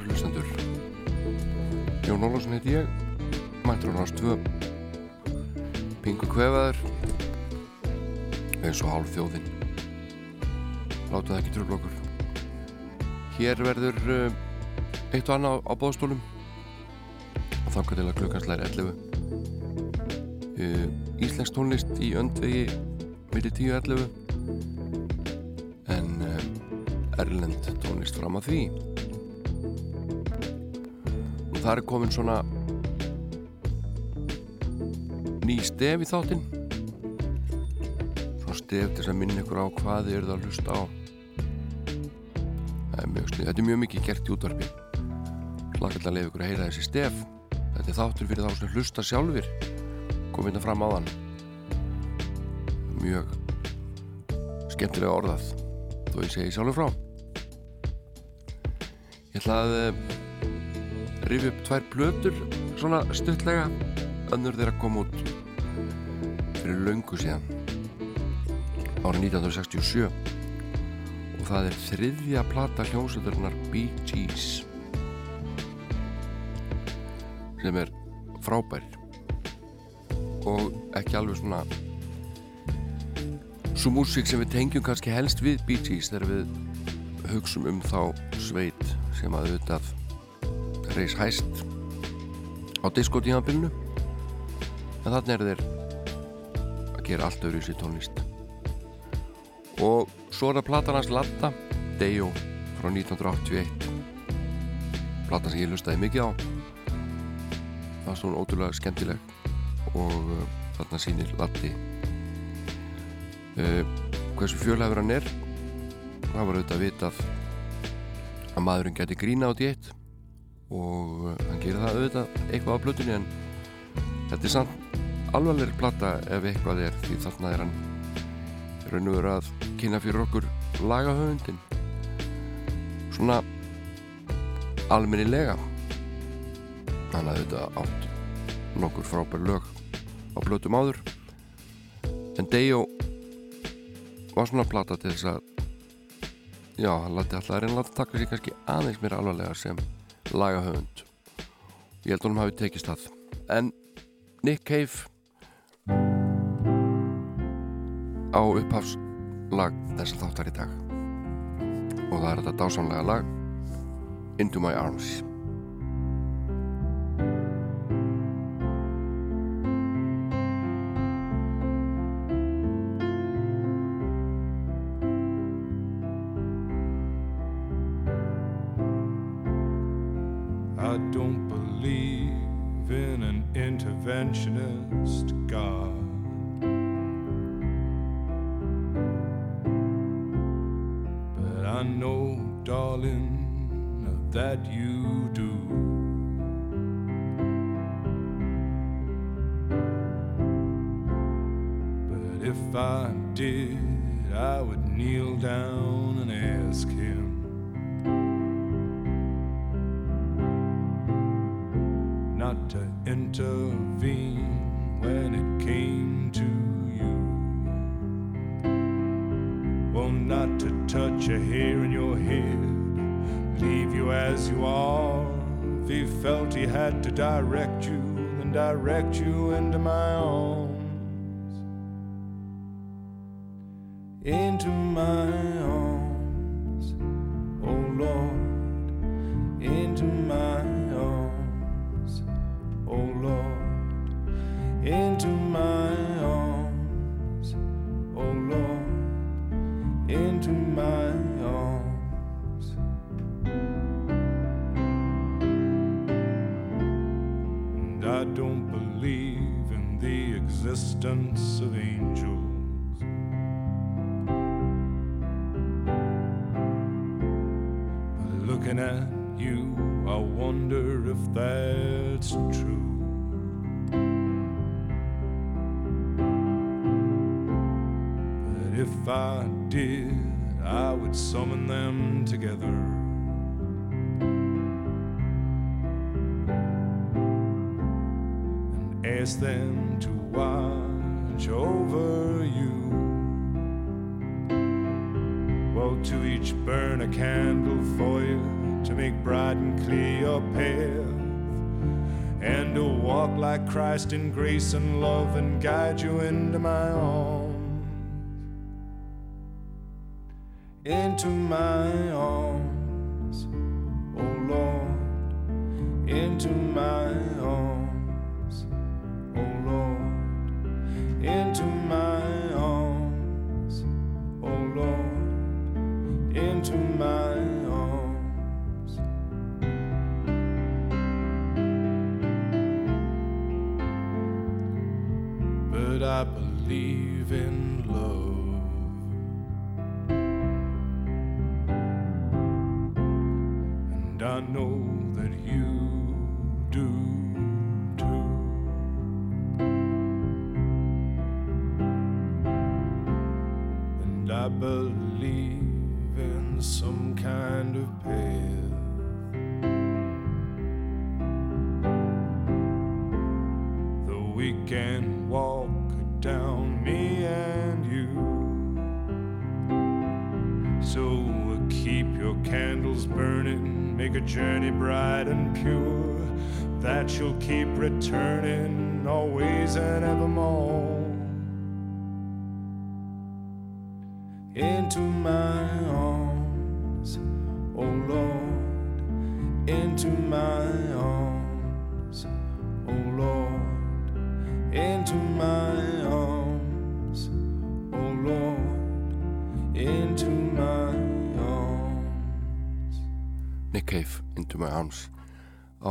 Kæru lustendur Jón Ólásson heiti ég mættur á náttúrulega tvö. Pingu kvefaður eins og hálf þjóðin. Láta það ekki trúbl okkur. Hér verður uh, eitt og annað á bóðstólum og þanga til að klukkanslæri 11 uh, Íslensk tónlist í öndvegi millir 10.11 en uh, Erlend tónlist fram að því það er komin svona ný stef í þáttinn. Svona stef til að minna ykkur á hvað þið eruð að hlusta á. Það er mjög snið þetta er mjög mikið gert í útvarpi. Hlakallega að lefa ykkur að heyra þessi stef. Þetta er þáttur fyrir þá sem hlusta sjálfur komið þetta fram á þann mjög skemmtilega orðað þó ég segi sjálfur frá. Ég ætla að rifi upp tvær blötur svona stuttlega. Önnur þeirra kom út fyrir laungu síðan árið 1967 og það er þriðja plata hljómsöldurinnar Bee Gees sem er frábær. Og ekki alveg svona svo músík sem við tengjum kannski helst við Bee Gees þegar við hugsum um þá sveit sem að auðvitað reys hæst á diskotíðanbylnu en þannig er þeir að gera allt öðru í sér tónlist. Og svo er það platanans Latta Dejo frá 1981 platan sem ég lustaði mikið á. Það er svona ótrúlega skemmtileg og uh, þarna sýnir Latti uh, hversu fjölhæfur hann er. Það var auðvitað vitað að maðurinn geti grína á diett og uh, hann gerir það auðvitað eitthvað á blötunni en þetta er samt alvarlegri platta ef eitthvað er því þarna er hann raun og veru að kynna fyrir okkur lagahöfundin svona alminnilega hann hafði auðvitað átt nokkur frábær lög á blötum áður en Dejo var svona platta til þess að já, hann lati alltaf reyna að taka sér kannski aðeins mér alvarlega sem lagahöfund. Ég held að hann hafi tekist það. En Nick Cave á upphafslag þess að þáttar í dag. Og það er þetta dásamlega lag Into My Arms and love and guide you into my arms. Into my I believe in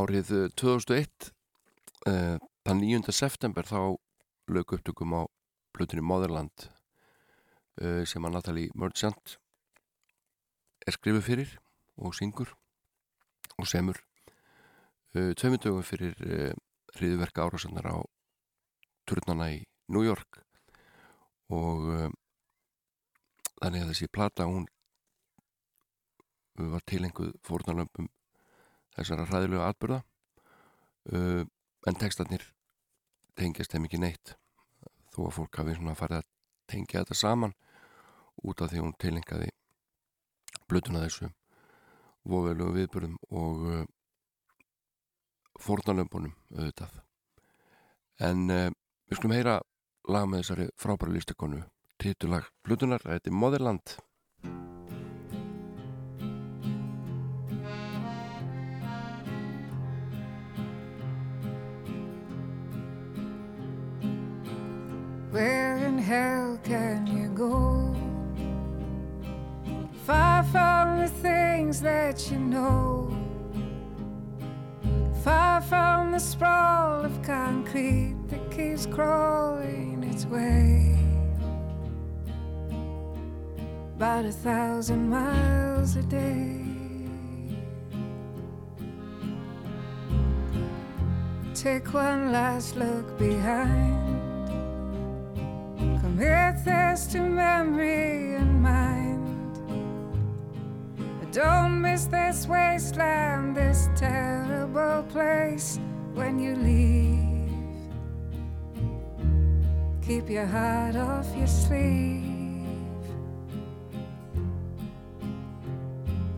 árið eh, 2001 uh, þann 9. september þá lög upptökum á blutinni Motherland uh, sem að Natalie Merchant er skrifuð fyrir og syngur og semur tveimundögum fyrir hriðverka árásannar á turnana í New York og þannig að þessi plata hún var tilenguð fórnarlömpum þessara hræðilegu atbyrða uh, en textarnir tengjast þeim ekki neitt þó að fólk hafi svona farið að tengja þetta saman út af því hún tilengaði blötuna þessu vofvelögu viðbyrðum og uh, fórnarlömpunum auðvitað. En uh, við skulum heyra lag með þessari frábæra listakonu titulag blötunar, þetta er Motherland Where in hell can you go? Far from the things that you know. Far from the sprawl of concrete that keeps crawling its way. About a thousand miles a day. Take one last look behind. Commit this to memory and mind. But don't miss this wasteland, this terrible place when you leave. Keep your heart off your sleeve.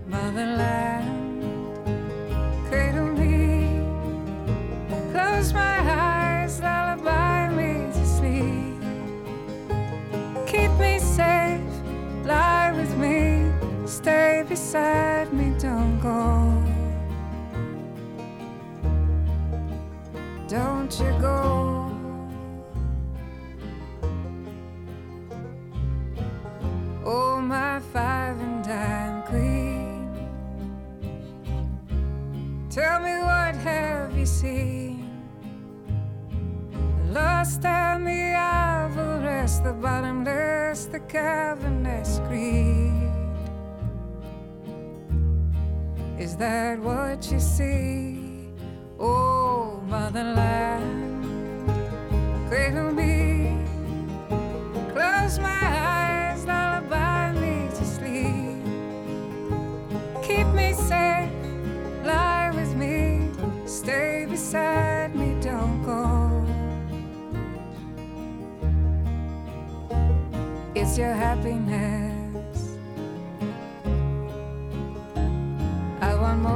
Motherland, beside me, don't go. Don't you go. Oh, my five and dime queen. Tell me what have you seen? Lost and the avarice, the bottomless, the cavernous that what you see? Oh, motherland,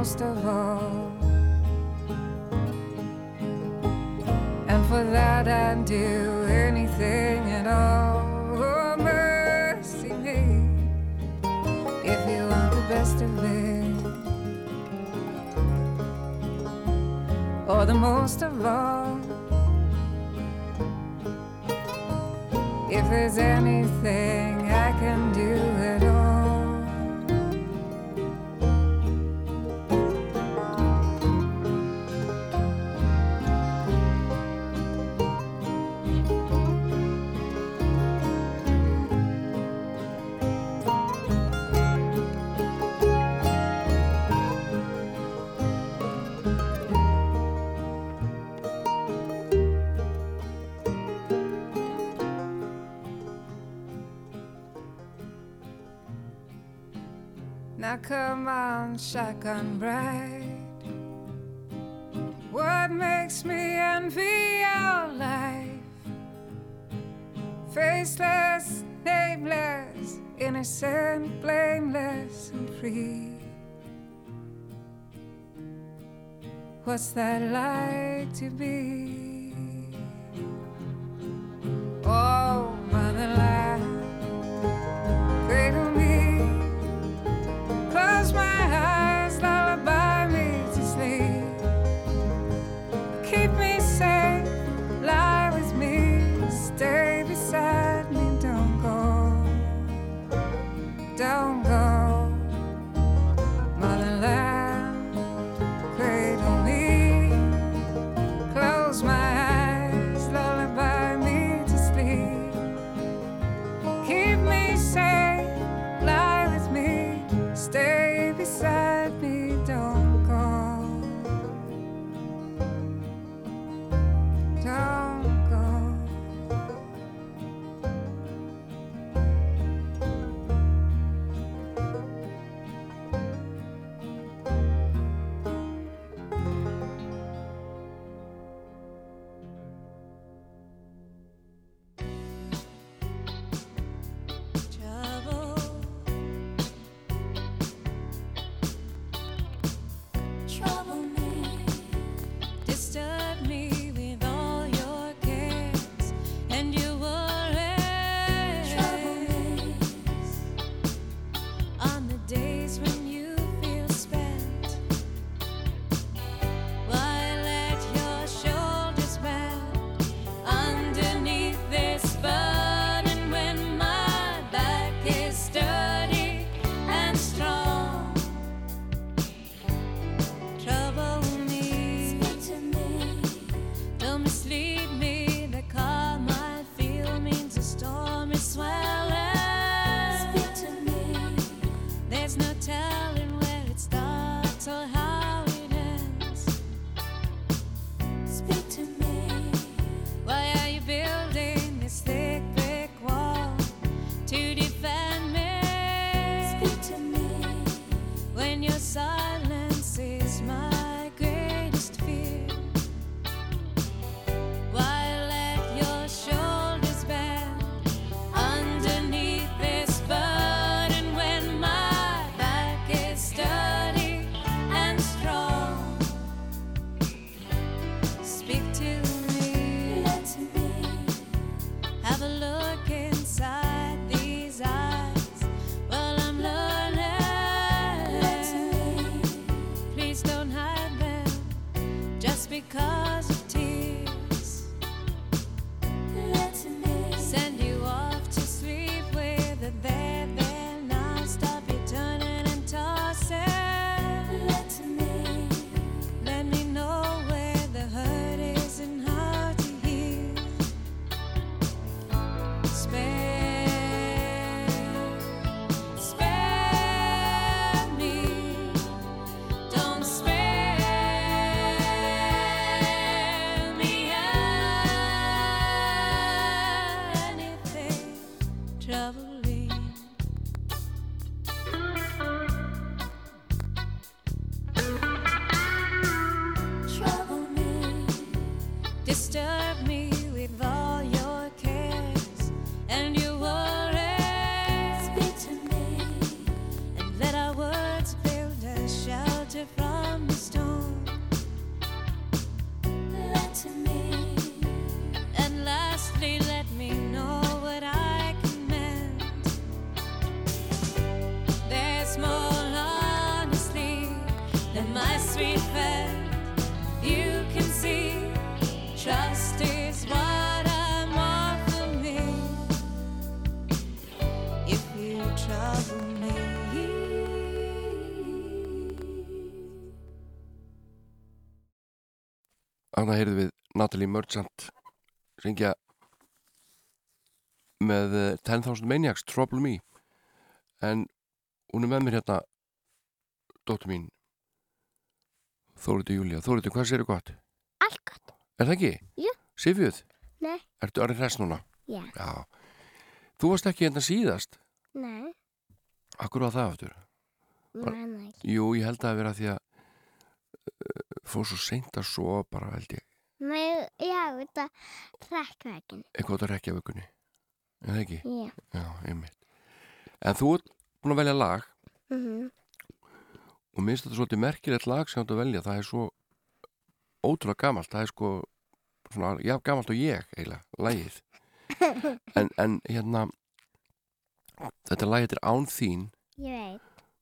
most of all. And for that I'd do anything at all. Oh, mercy me. If you want the best of it. Or the most of all. If there's anything I can do at all. Come on, shotgun bride. What makes me envy your life? Faceless, nameless, innocent, blameless, and free. What's that like to be? Oh, Þannig heyrðum við Natalie Merchant syngja með 10.000 eh, Maniacs, Trouble Me. En hún er með mér hérna dóttur mín Þóriti Júlia Þóriti, hvað séu gott? Allt gott. Er það ekki? Já. Sifjuð? Nei. Ertu orðin hress núna? Já. Já. Þú varst ekki hérna síðast? Nei. Akkur var það aftur? Nei, nei Jú, ég held að það vera því að fór svo seint að svo bara held ég. Nei, já, þetta rekkveikin Eitthvað á rekkjavökunni En það ekki? Já. Já, einmitt. En þú ert búin að velja lag. Mm og minnst þetta svolítið merkilegt lag sem þú ert að velja það er svo ótrúlega gamalt það er sko svona, já, gamalt og ég eiginlega, lagið en, en hérna þetta lag heitir Án þín Ég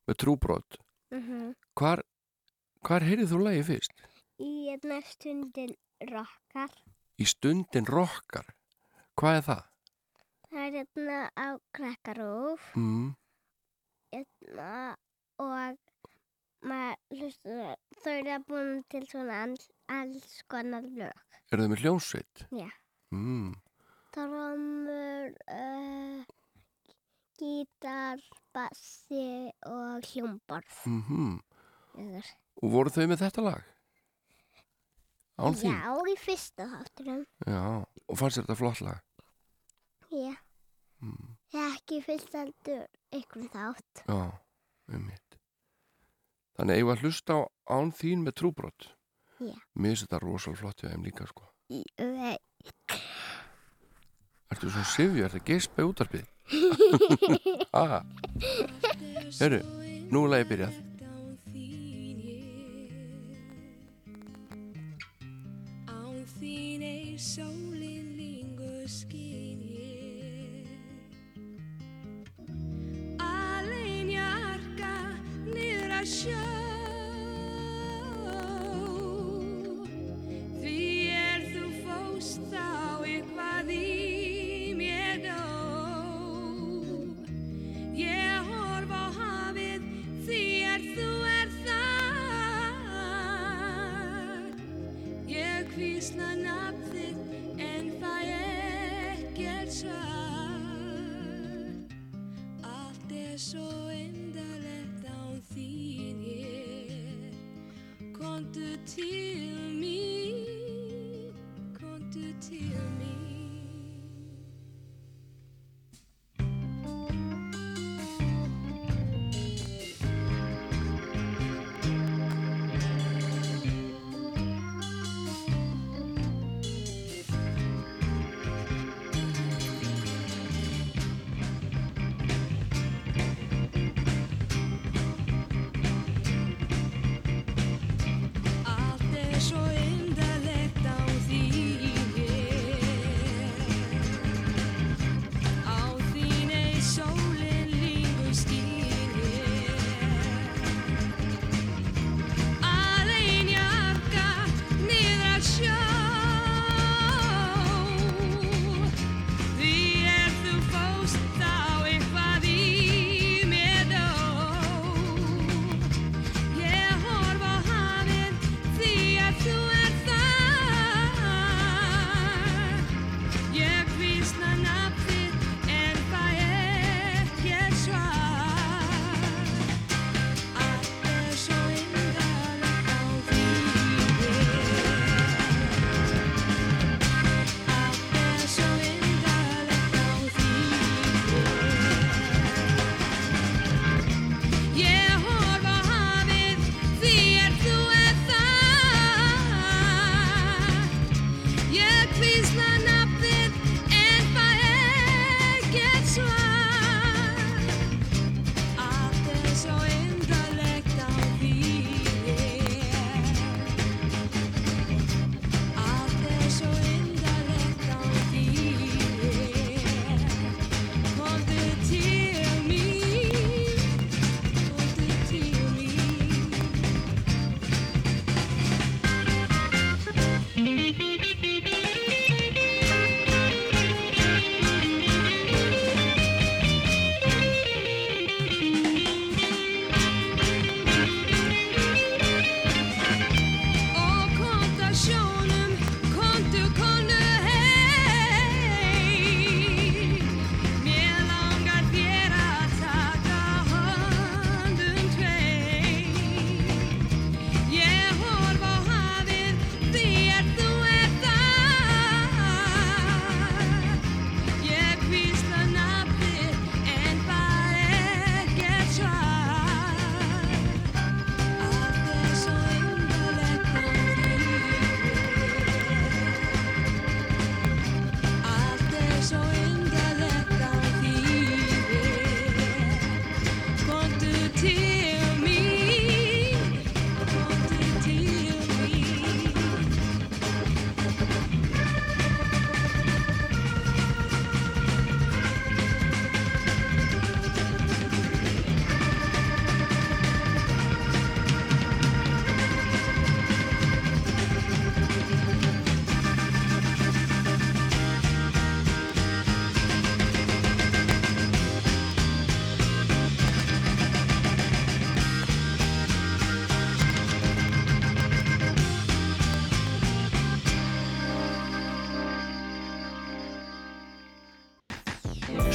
með trúbrot mm -hmm. hvar Hvar heyrið þú lagið fyrst? Í einna stundin rockar. Í stundin rockar? Hvað er það? Það er einna á krakkarúf. Mm. Einna og maður, þau eru að búin til svona alls, alls konar lög. Er það með hljómsveit? Já. Mm. Trómur, uh, gítar, bassi og hljómborð. Mm Og voru þau með þetta lag? Án þín? Já, í fyrsta þátturum. Já, og fannst þetta flott lag? Já. Mm. Ekki fyrst heldur einhvern þátt. Já, um mitt. Þannig eigum við að hlusta á án þín með trúbrott. Já. Mér finnst þetta rosalega flott við þeim líka, sko. Nei. Ertu svona sifju, ertu gespa í útarpið? Aha. Hörru, nú er lagi byrjað.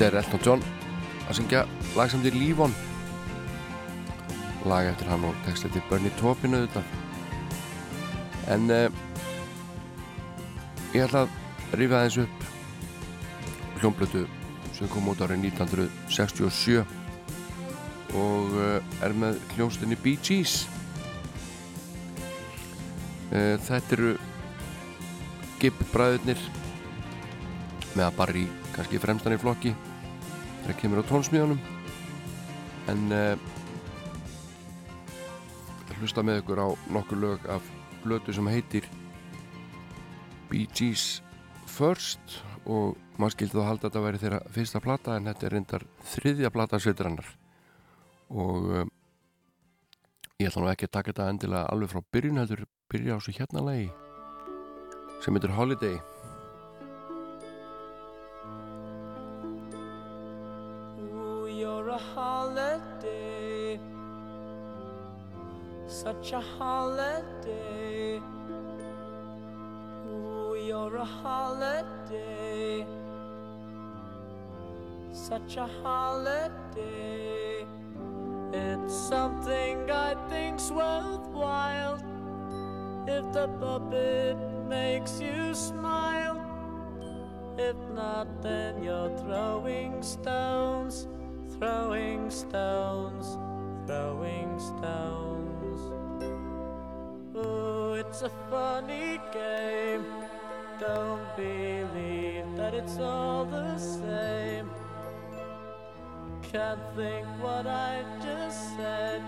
Þetta er Elton John að syngja lag sem til Lífon lag eftir hann og text eftir Bernie Taupin auðvitað. En uh, ég ætla að rifa aðeins upp hljómblötu sem kom út árið 1967 og uh, er með hljómsdunni Bee Gees. Uh, þetta eru Gibb bræðurnir með að barri kannski fremstan í flokki þegar kemur á tónsmíðanum en uh, hlusta með ykkur á nokkur lög af blötu sem heitir Bee Gees First og maður skildi þá halda að þetta væri þeirra fyrsta plata en þetta er reyndar þriðja plata sveitrannar og um, ég ætla nú ekki að taka þetta endilega alveg frá byrjun heldur byrja á svo hérna lagi sem heitir Holiday a holiday, such a holiday. Ooh, you're a holiday, such a holiday. It's something I think's worthwhile if the puppet makes you smile. If not, then you're throwing stones, throwing stones, throwing stones. Ooh, it's a funny game. Don't believe that it's all the same. Can't think what I just said.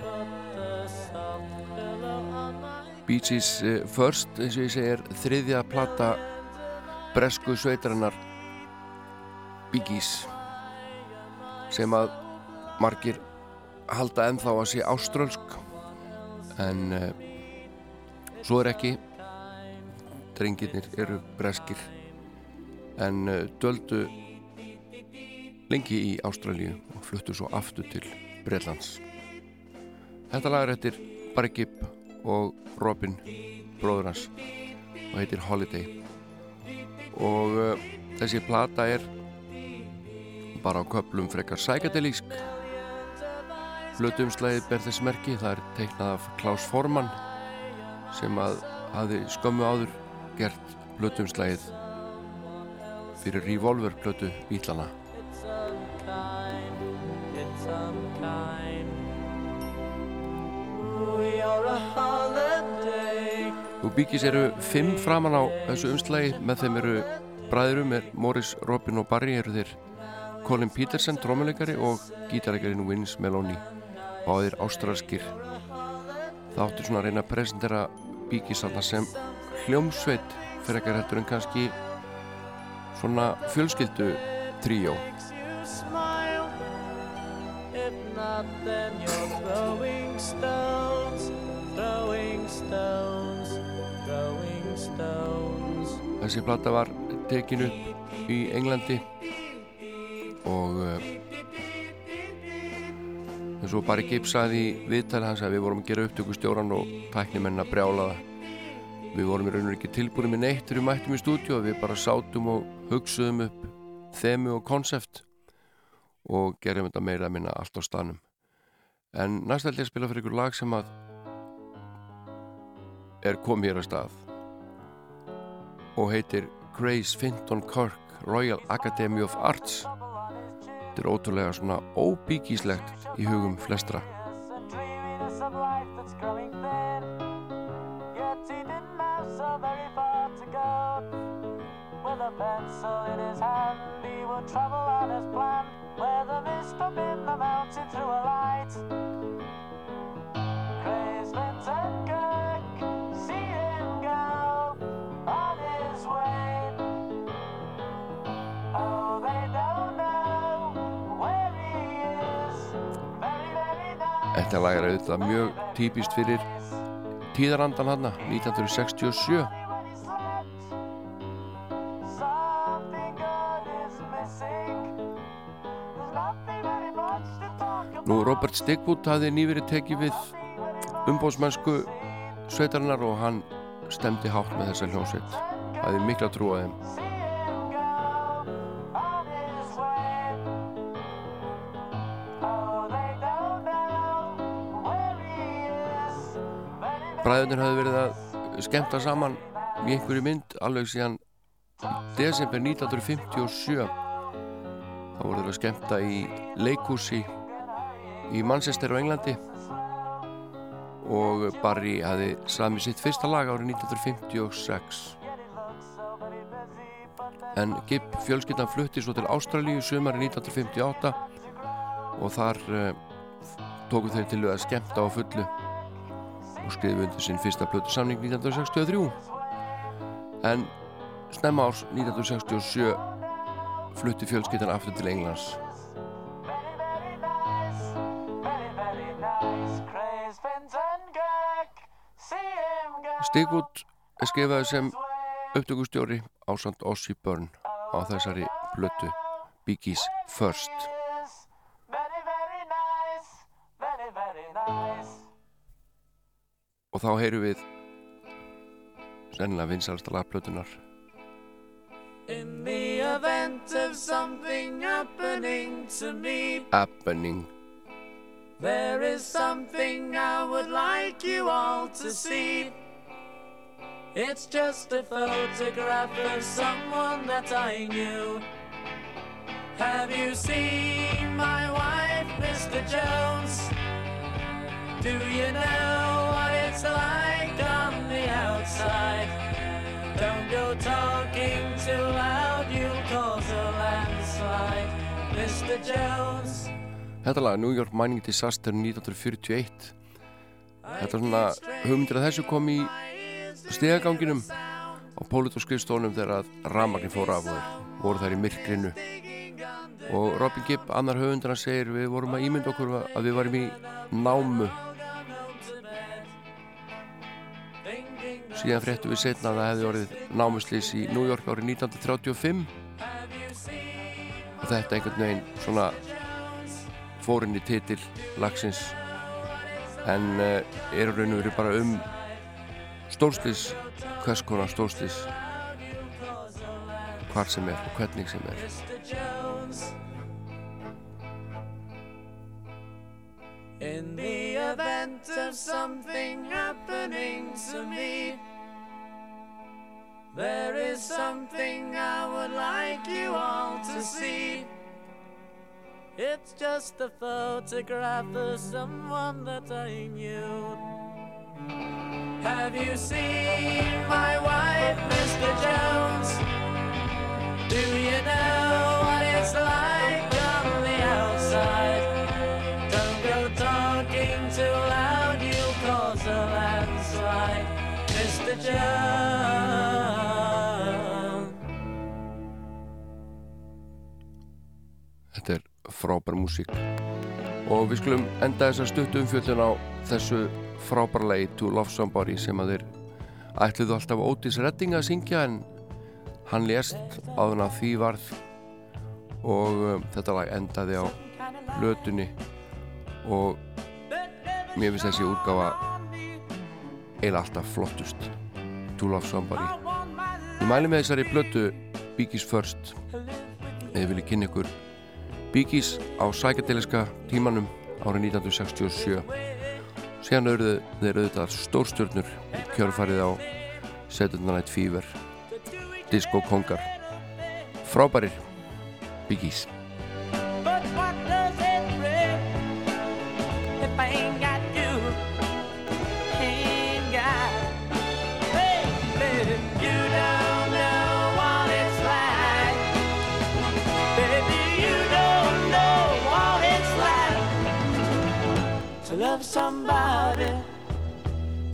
Put the soft pillow on my Bee Gees uh, First eins og ég segi er þriðja plata bresku sveitarinnar Bee Gees sem að margir halda ennþá að sé áströlsk. En uh, svo er ekki. Drengirnir eru breskir. En uh, döldu lengi í Ástralíu og fluttu svo aftur til Breitlands Þetta lag er eftir Barry Gibb og Robin bróður hans og heitir Holiday. Og uh, þessi plata er bara á köplum frekar sækadelísk Flutumslæðið ber þess merki það er teiknað af Klaus Forman sem að hafi skömmu áður gert Flutumslæðið fyrir Revolver plötu Bílana It's unkind, it's unkind. Ooh, you're a holiday. og Bíkis eru fimm framan á þessu umslægi með þeim eru bræðurum er Morris, Robin og Barry eru þeir Colin Peterson, trómuleikari og gítareikarinn Vince Meloni báðir ástralskir það áttu svona að reyna að presentera Bíkis þarna sem hljómsveit fyrir ekkar heldur en kannski svona fjölskyldu tríó not, then you're throwing stones, throwing stones, throwing stones. Þessi plata var tekin upp í Englandi og uh, eins og bara Gibb saði í viðtali hans að við vorum að gera upptökustjóran og tæknimenn að brjála það. Við vorum í raun og ekki tilbúin með neitt þegar við mættum í stúdíu við bara sátum og hugsuðum upp þemu og konsept og gerum þetta meira að minna allt á stanum. En næst ætla ég að spila fyrir ykkur lag sem að er komið hér að stað og heitir Grace Finton Kirk Royal Academy of Arts Þetta er ótrúlega svona óbíkíslegt í hugum flestra. And dreaminess of life Þetta lag er auðvitað mjög típist fyrir tíðarandan hann 1967 when he slept. Something good is missing. There's nothing very much to talk about. Nú Robert Stigwood hafði nýverið tekið við umbóðsmennsku sveitarinnar og hann stemdi hátt með þessa hljómsveit hafði mikla trú að þeim bræðunir hafði verið að skemmta saman í einhverju mynd alveg síðan desember 1957 þá voru þeir að skemmta í leikúsi í Manchester á Englandi. Og Barry hafi samið sitt fyrsta lag árið 1956 en Gibb fjölskyldan flutti svo til Ástralíu sumari 1958 og þar uh, tóku þeir til að skemmta á fullu og skriði undir sinn fyrsta blötu samning 1963 en snemma árs 1967 flutti fjölskyldan aftur til Englands. Stigwood er skrifaði sem upptökustjóri á Sant Ossi Börn á þessari blötu Biggie's First og þá heyru við sennilega vinsalsta lagplötunar In the event of something happening to me Happening There is something I would like you all to see It's just a photograph of someone that I knew Have you seen my wife, Mr. Jones? Do you know it's like on the outside? Don't go talking too loud, you'll cause a landslide. Mr. Jones. Þetta lag New York Mining Disaster 1941 Þetta er svona hugmyndir að þessu kom í stegaganginum á Pólit og skrifstónum þegar að ramagnin fór af og þeir voru þær í myrkrinu og Robin Gibb, annar höfundur hann segir við vorum að ímynda okkur að við varum í námu síðan fréttu við setna að það hefði orðið námuslýs í New York árið 1935 og þetta einhvern veginn svona fórinn í titil lagsins. En uh, er raun og verið bara um stórslýs hvers konar stórslýs hvar sem er og hvernig sem er In the event of something happening to me, there is something I would like you all to see. It's just a photograph of someone that I knew. Have you seen my wife, Mr. Jones? Do you know what it's like on the outside? Þetta er frábær músík. Og við skulum enda þessa stuttu umfjöldun á þessu frábæra lagi To Love Somebody sem að þeir ætluðu alltaf Otis Redding að syngja en hann lést áður en að því varð. Og um, þetta lag endaði á lötunni og mér finnst þessi útgáfa eiginlega alltaf flottust. To Love Somebody. Ég mæli með þessari blötu Biggie's First. Eða viljið kynna ykkur Biggies á sækjadeliska tímanum árið 1967 síðan auðvitað þeir auðvitað stórstjörnur kjörfarið á Saturday Night Fever. Disco Kongar frábærir Biggies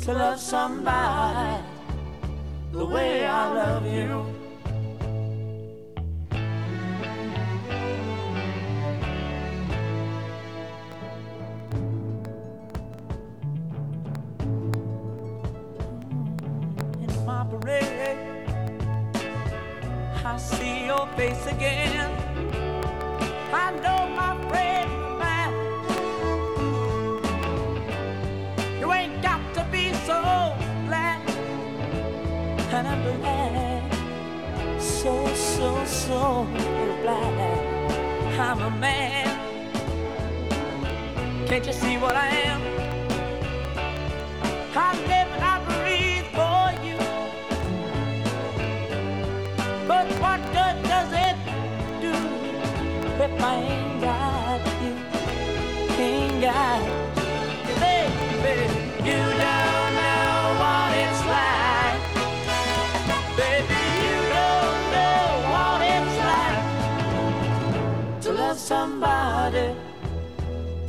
to love somebody the way I love you. in my parade. I see your face again. So so glad. I'm a man. Can't you see what I am? I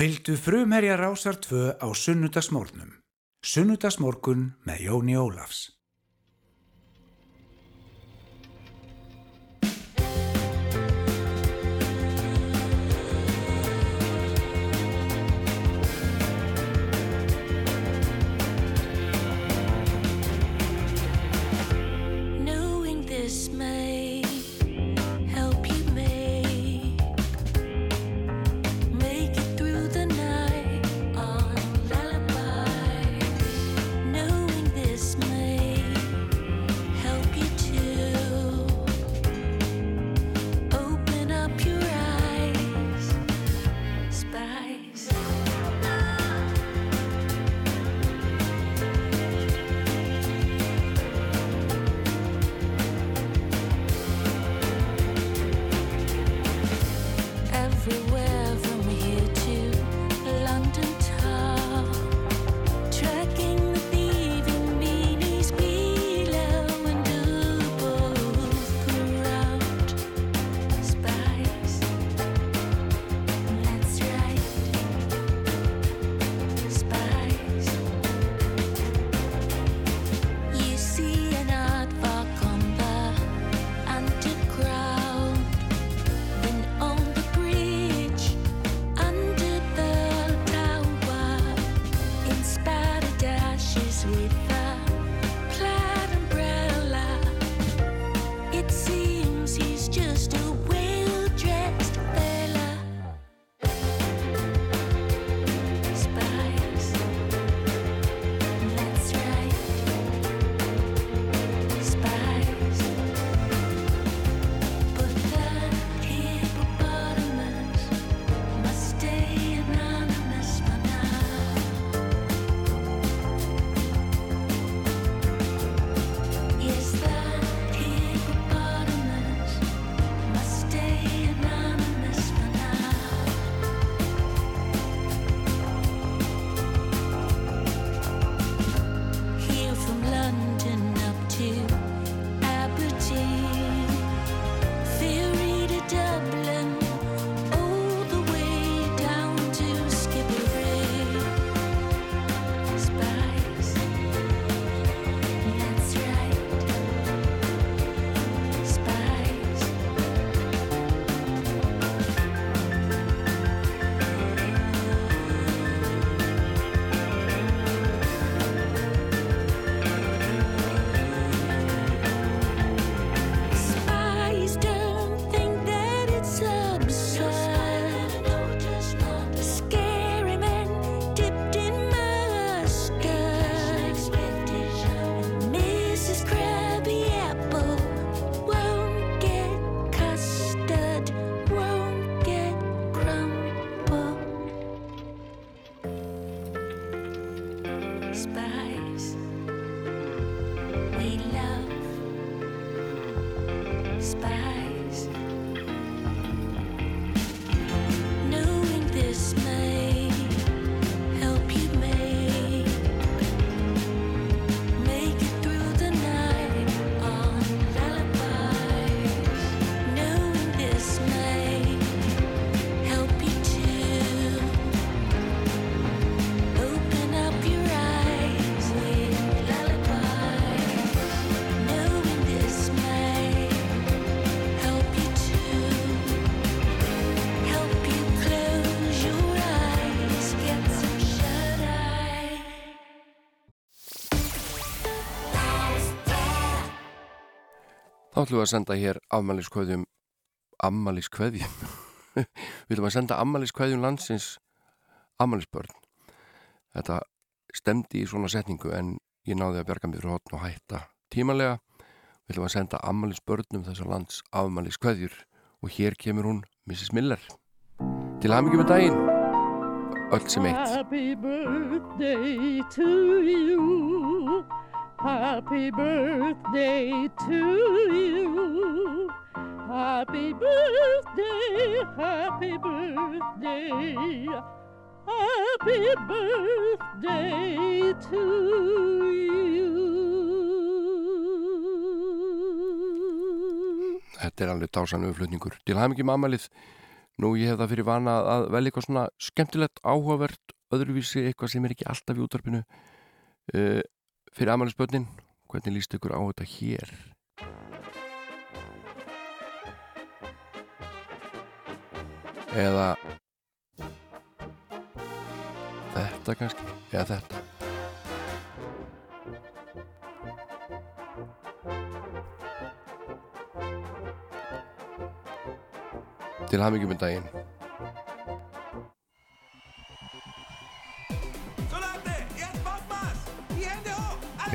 Fyldu frumherja rásar tvö á sunnudagsmórnum. Sunnudagsmorgun með Jóni Ólafs. Ætlum við að senda hér afmæliskveðjum afmæliskveðjum Við ætlum að senda afmæliskveðjum landsins afmælisbörn Þetta stemdi í svona setningu en ég náði að berga mig fyrir hotn og hætta tímanlega Við ætlum að senda afmælisbörnum þessar lands afmæliskveðjur og hér kemur hún Mrs. Miller Til aðmyggjum með daginn Öll sem eitt Happy birthday to you. Happy birthday to you. Happy birthday, happy birthday. Happy birthday to you. Þetta er alveg dásanum flutningur. Til hafmyggjum amalið, nú ég hef það fyrir vana að velja eitthvað svona skemmtilegt, áhugavert, öðruvísi, eitthvað sem er ekki alltaf í útvarpinu uh, fyrir amalisbönnin. Hvernig líst ykkur á þetta hér? Eða þetta kannski, eða þetta. Til hamingjum með daginn.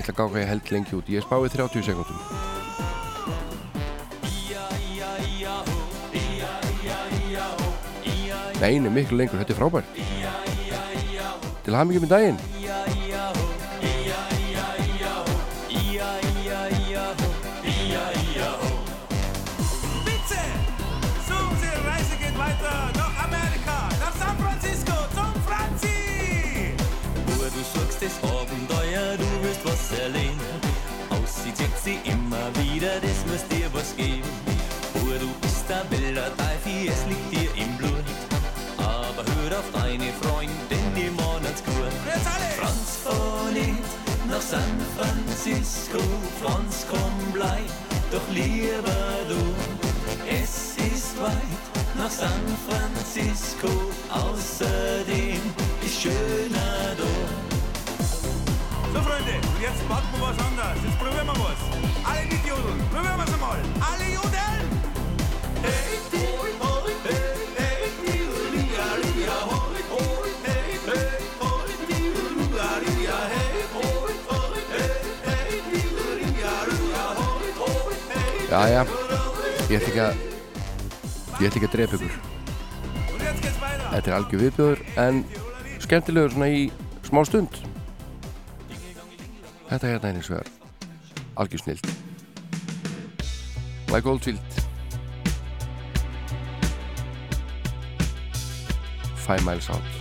Ætla að hvað ég held lengi út. Ég spáði 30 sekundum. Nei, nei, miklu lengur. Þetta er frábært. Til hamingjum með daginn. Es liegt dir im Blut. Aber hör auf deine Freundin, die Monats gut. Franz nicht nach San Francisco, Franz komm bleib, doch lieber du. Es ist weit nach San Francisco, außerdem ist schöner dort. So, Freunde, und jetzt machen wir was anderes. Jetzt probieren wir was. Alle jodeln. Probieren wir es einmal. Alle jodeln! Jæja, ég ætla ekki að ég ætla ekki að drepa ykkur. Þetta er algjör viðbjöður en skemmtilegur svona í smá stund. Þetta hérna er eins og er algjör snild Like Oldfield. Five Miles Out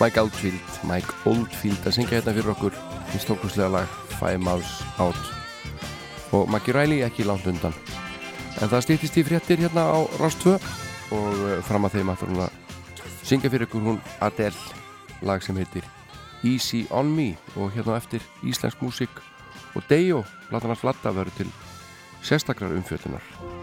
Mike Oldfield Mike Oldfield að syngja hérna fyrir okkur. Í stórkurslega lag Five Miles Out. Og Maggie Riley ekki langt undan. En það stýttist í fréttir hérna á Rástvö og eh, fram að þeim aftur hún að syngja fyrir okkur. Hún Adele lag sem heitir Easy On Me. Og hérna eftir íslensk músik og Dejo, latan að flatta veru til sérstaklar umfjöldunar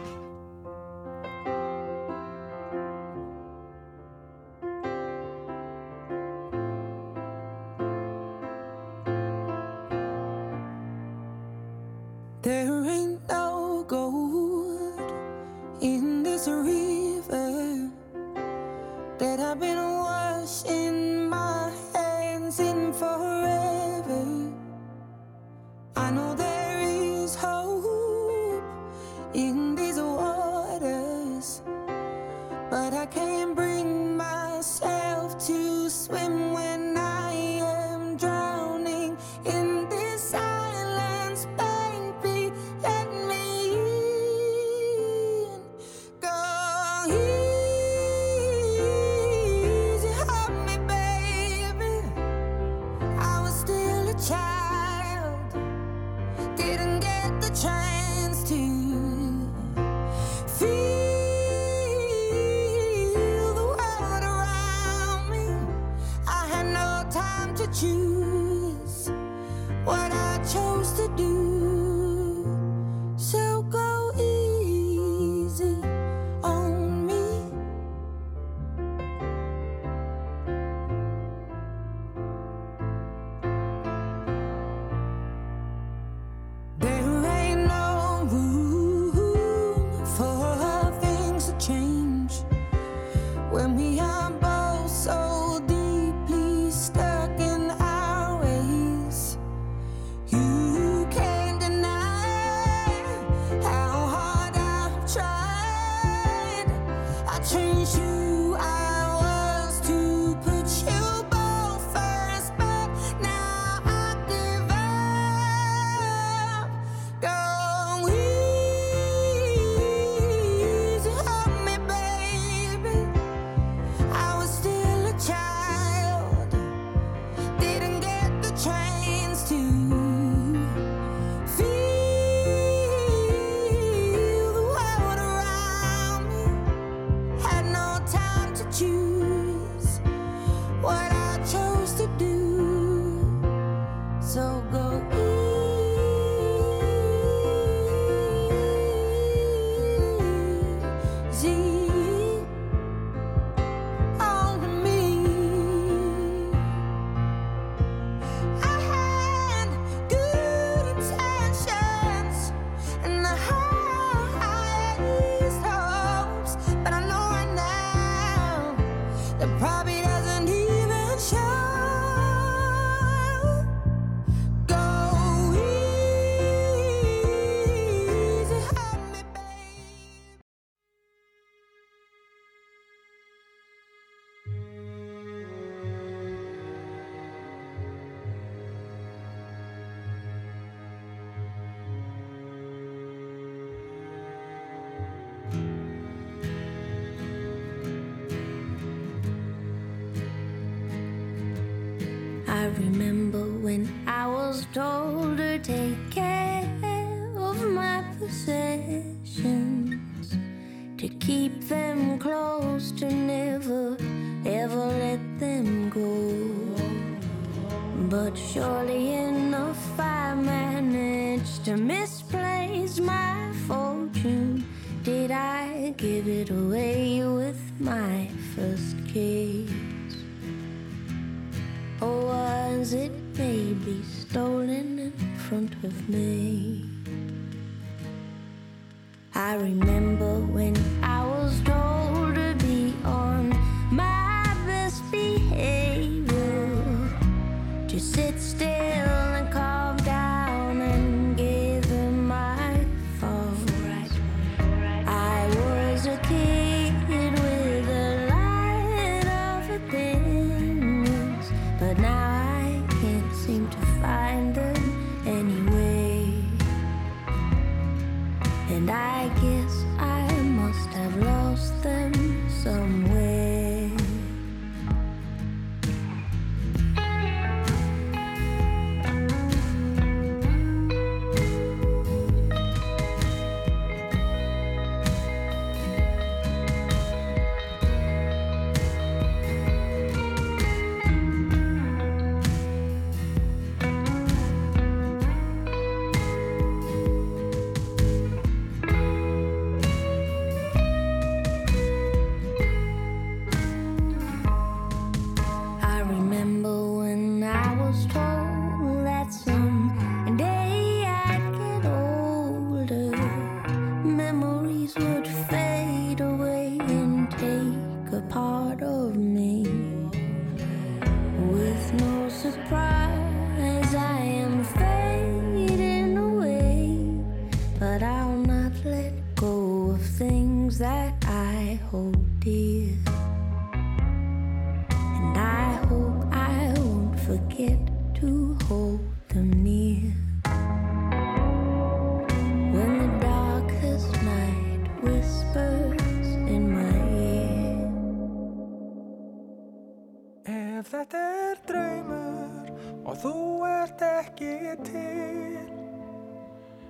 þetta er draumur og þú ert ekki til.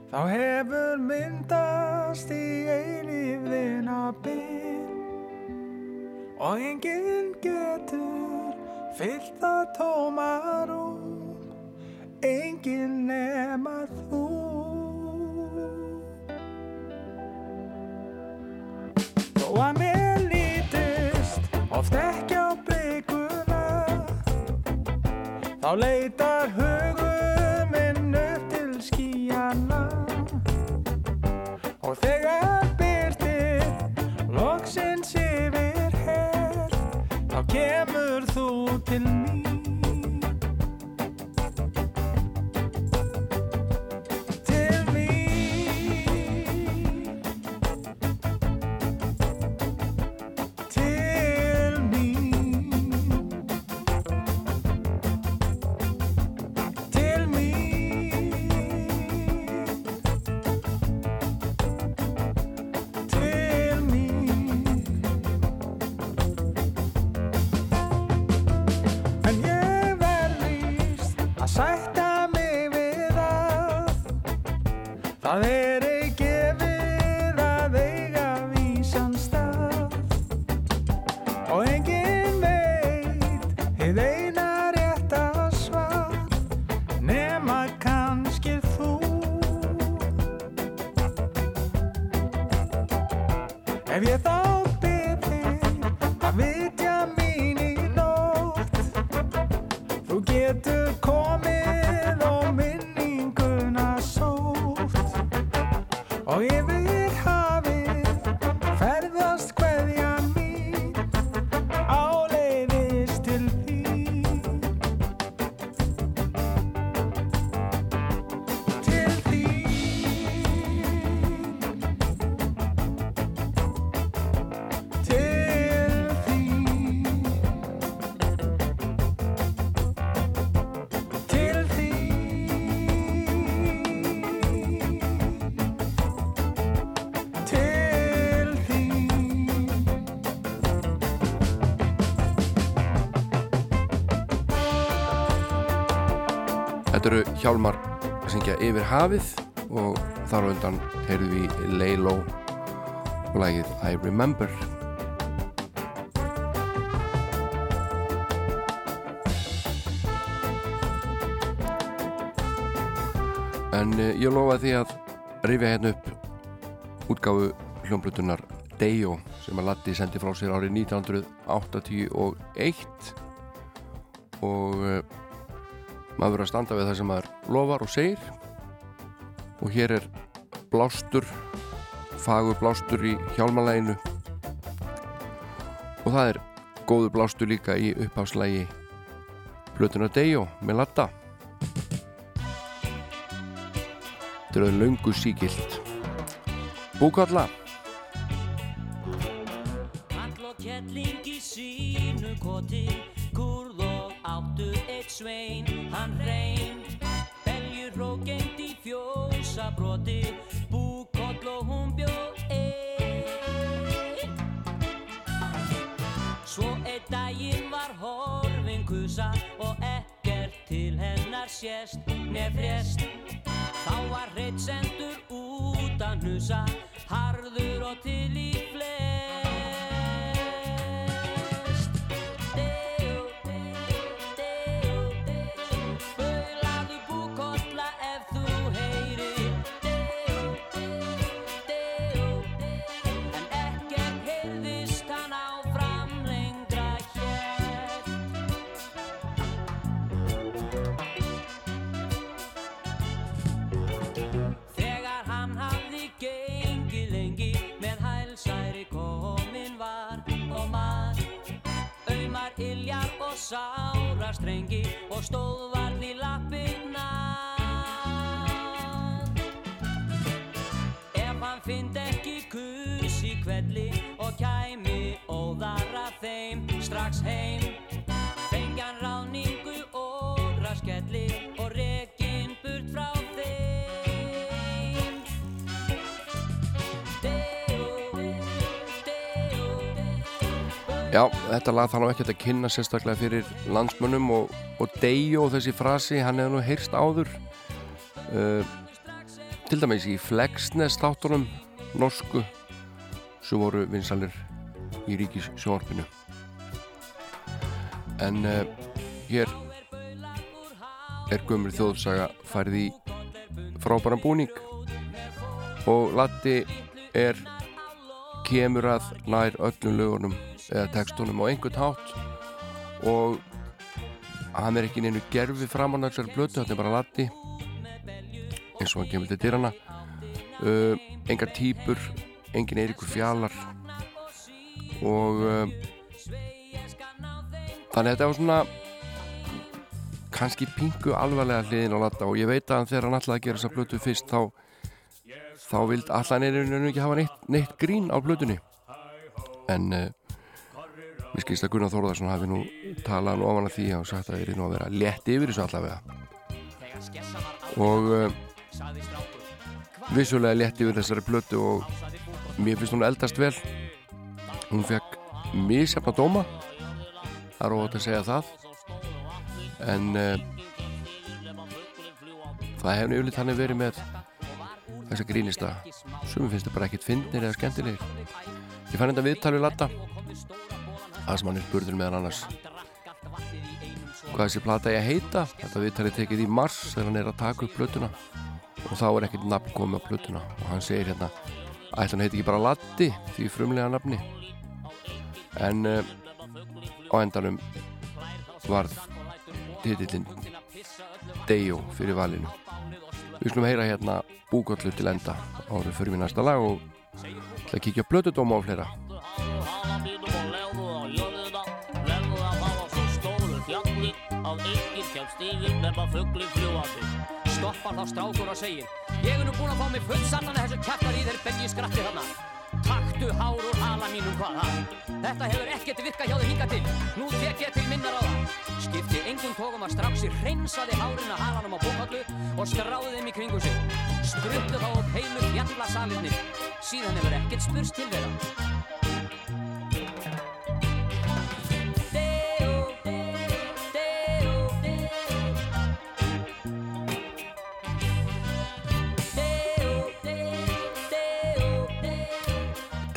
Þá hefur myndast í eilífðina bil Og enginn getur fyllt það tómarum Enginn nema þú. Þó að mér lítist oft ekki Þá leitar hugur minn upp til skíjana Og þegar byrtir loksins yfir hér Þá kemur þú til mín hjálmar að syngja yfir hafið og þar á undan heyrðum við Leilo og lagið I Remember. En uh, ég lofa því að rifja hérna upp útgáfu hljómblutunar Dejo sem að Latti sendi frá sér árið 1981 og maður verður að standa við það sem maður lofar og segir. Og hér er blástur fagur blástur í hjálmalæginu. Og það er góður blástur líka í uppháfslægi Plötuna Dejo með Latta Þetta er löngu síkilt Búkalla. Kall og kettling í sínu koti svein Hann reyn Beljur og gengt í fjósa broti Búkoll og hún bjóð ein. Svo einn daginn var horfin kusa Og ekkert til hennar sést Nefrést Þá var reitt sendur út að hnusa Harður og til í flest heim. Fengan ráningu og raskelli og rekin burt frá þeim. Já, þetta lag þarf ekki að kynna sérstaklega fyrir landsmönnum og, og Dejo, þessi frasi, hann hefði nú heyrst áður. Uh, til dæmis í Flexnes þáttunum norsku sem voru vinsalir í ríkis sjónarpinu en uh, hér er gömur þjóðsaga færði frábæran búning. Og Latti er kemur að nær öllum lögunum eða textunum á einhvern hátt. Og hann er ekki neinu gerfi framann þessari blötu, þetta er bara Latti eins og hann kemur til dyrana uh, engar týpur engin Eiríkur Fjallar og uh, þannig að þetta var svona kannski pingu alvarlega hliðin á Latta og ég veit að þegar hann að gera þessa blötu fyrst þá þá vild er einhvern ekki hafa neitt, neitt grín á blötunni en uh, við skilst að Gunnar Þórðarsson hafi nú talað ofan að því og sagt að það er nú að vera létt yfir þessu allavega. Og uh, vissulega létt yfir þessari blötu og mér finnst hún eldast vel. Hún fekk mísjafna dóma það er óvægt að segja það. En uh, það hefur yfirleitt hann verið með þessa grínista sem finnst þetta bara ekkit fyndnir eða skemmtilegir. Ég fann þetta viðtal við Latta það sem hann er spurður meðan annars. Hvað þessi plata ég að heita? Þetta viðtal er tekið í mars þegar hann er að taka upp plötuna. Og þá er ekkert nafn komið á plötuna. Og hann segir hérna ætla hann heiti ekki bara Latti því frumlega nafni. En uh, á endanum varð titillin Dejo fyrir valinu. Við slum heyra hérna búkollu til enda árið fyrir við næsta lag og ætla að kíkja blötudóma á fleira að enginn kemst yfir nema fuggli fljúandi stoppar þá strákur og segir ég er nú búinn að fá mig full saman að þessu kæftar í þeir bengi skratti þarna taktu hár úr hala mínum hvað það þetta hefur ekkert virka hjá þið hinga til. Nú tek ég til minnar á það. Skipti engum tókum að stráksi hreinsaði hárin að halanum á bókallu og skráði þeim í kringu sig. Spruttu þá upp heilu fjallasalinni síðan hefur ekkert spurst til þeirra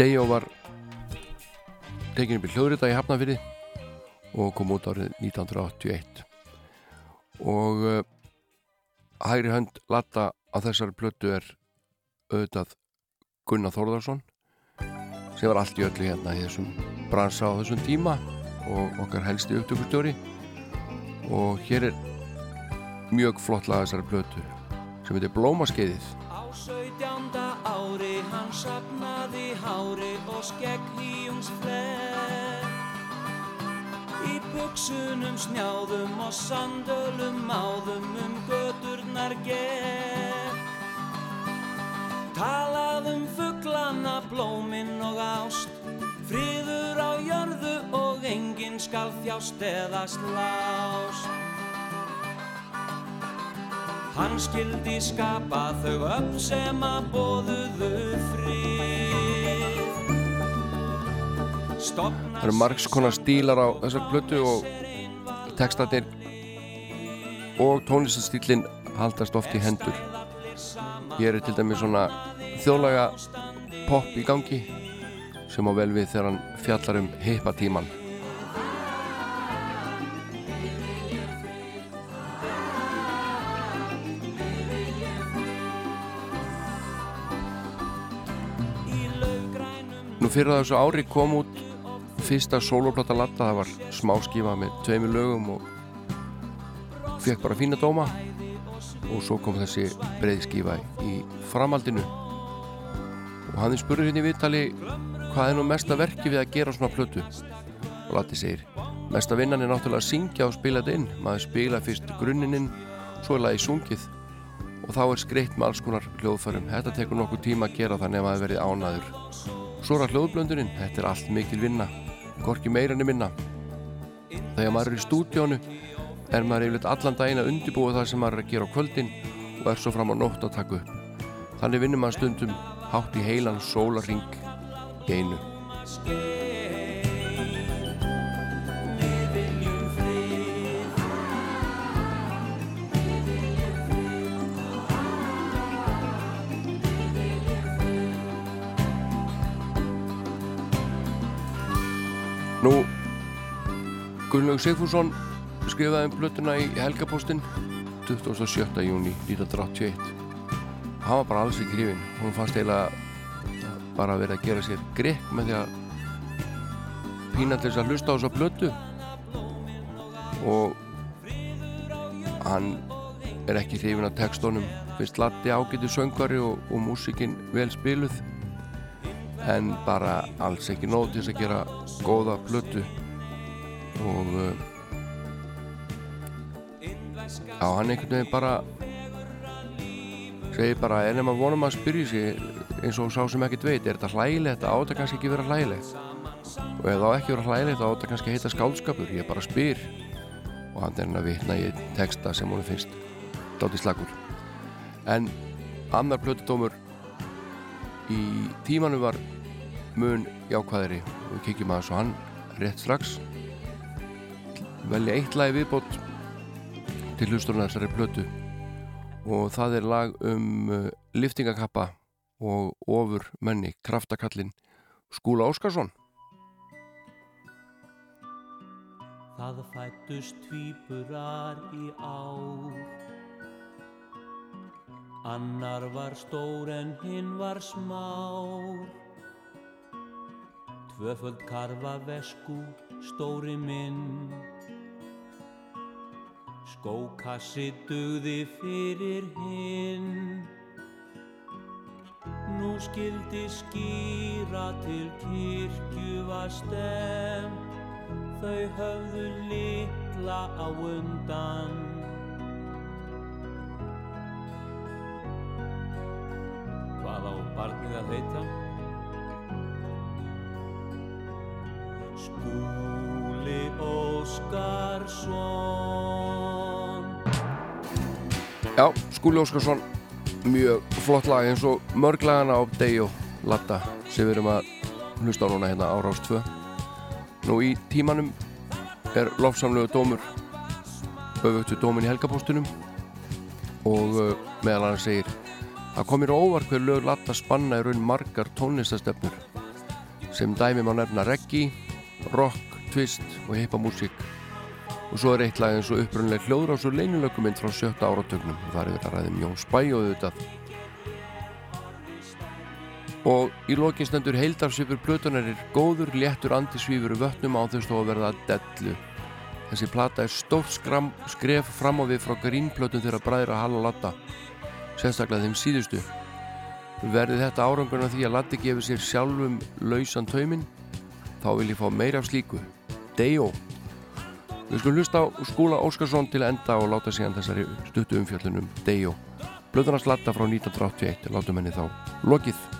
Dejo var tekin upp í hljóðrita í Hafnafyrði og kom út árið 1981 og uh, hægri hönd latta á þessari plötu er auðvitað Gunnar Þórðarsson sem var allt í öllu hérna í þessum bransa á þessum tíma og okkar helsti upptökustjóri. Og hér er mjög flott lag þessari plötu sem heitir Blómaskeiðið ári hann sapnaði hári og skegg híjums fleð Í buksunum snjáðum og sandölum áðum um göturnar ger Talaðum fugglana, blóminn og ást Friður á jörðu og enginn skal þjást eða slást Hann skildi skapa þau upp sem að bóðuðu frið Það eru margs konar stílar á þessar plötu og textatir og tónlistastýlin haldast oft í hendur. Hér er til dæmis svona þjóðlaga pop í gangi sem á vel við þegar hann fjallar um heipa Nú fyrir þessu ári kom út fyrsta soloplata latta, það var smáskífa með tveimur lögum og fekk bara fína dóma. Og svo kom þessi breiðskífa í framaldinu og hann spurður hérna í viðtali hvað er nú mesta verki við að gera svona plötu? Og Latti segir mesta vinnan er náttúrulega að syngja og spila þetta inn. Maður spila fyrst grunninn svo er lagi sungið. Og þá er skreitt með alls konar hljóðfærum. Þetta tekur nokkuð tíma að gera þannig að maður verið ánaður svo að hljóðblöndurinn. Þetta er allt mikil vinna. Gorki meirinni minna. Þegar maður er í stúdjónu er maður yfirleitt allan daginn að undibúa það sem maður er að gera á kvöldin og er svo fram á nótt að taka upp. Þannig vinnur maður stundum hátt í heilan sólarring í einu Gunnlaug Sigfússon skrifaði um blötuna í Helgapóstinn 27. júni 1981 hann var bara alls ekki hrifin hún fannst eiginlega bara vera að gera sér grek með því að pína til þess að hlusta á þessa blötu og hann er ekki hrifin af textónum finnst Latti ágættu söngari og, og músikinn vel spiluð. En bara alls ekki nóg til þess að gera góða blötu og já, hann einhvern veginn bara segir bara en ef maður vonum að spyrja sig eins og sá sem ekkert veit, er þetta hlægilegt? Að kannski ekki vera hlægilegt? Og ef það ekki vera hlægilegt að kannski heita skálskapur ég bara spyr. Og hann er hann að vitna í texta sem hún finnst dáti slagur. En annar plötudómur í tímanu var mun jákvæðri og við kikjum að þessu hann rétt strax velja eitt lagi viðbót til hlusturna þessari plötu. Og það er lag um uh, liftingakappa og ofur menni kraftakallin Skúla Óskarsson. Það fættust tvíburar í ár. Annar var stór en hinn var smár. Tvöföld karfa vesku, stóri minn Skókassi dugði fyrir hinn. Nú skildi skýra til kirkju var stemt Þau höfðu litla á undan. Hvað á barnið að heita? Skúli Óskarsson Já, Skúli Óskarsson mjög flott lag eins og mörg lagana á Dejo Latta sem við erum að hlusta á núna hérna á Rás 2 Nú í tímanum er lofsamlegu dómur öfugtu dómin í helgapóstunum og uh, meðal hann segir að komir óvart hver lög Latta spanna í raun margar tónlistastefnur sem dæmi má nefna reggae, rock, twist og hippamúsík og svo er eitt lag eins og upprunlega hljóðrás og leinulökuminn frá sjötta áratögnum og það er við að ræðum Jón Spæ og auðvitað. Og í lokin stendur heildarsvipur plötunar er góður, léttur andisvífur vötnum á þess að verða dellu. Þessi plata er stórt skram, skref fram á við frá grínplötun þeirra bræðir að hala latta sérstaklega þeim síðustu. Verði þetta árangurna því að Latti gefur sér sjálfum lausan tauminn þá vil ég fá meira af slíku. Dejo Við skulum hlusta á Skúla Óskarsson til enda og láta síðan þessari stuttu umfjöllunum Dejo Blöðunars Latta frá 1981 látum henni þá lokið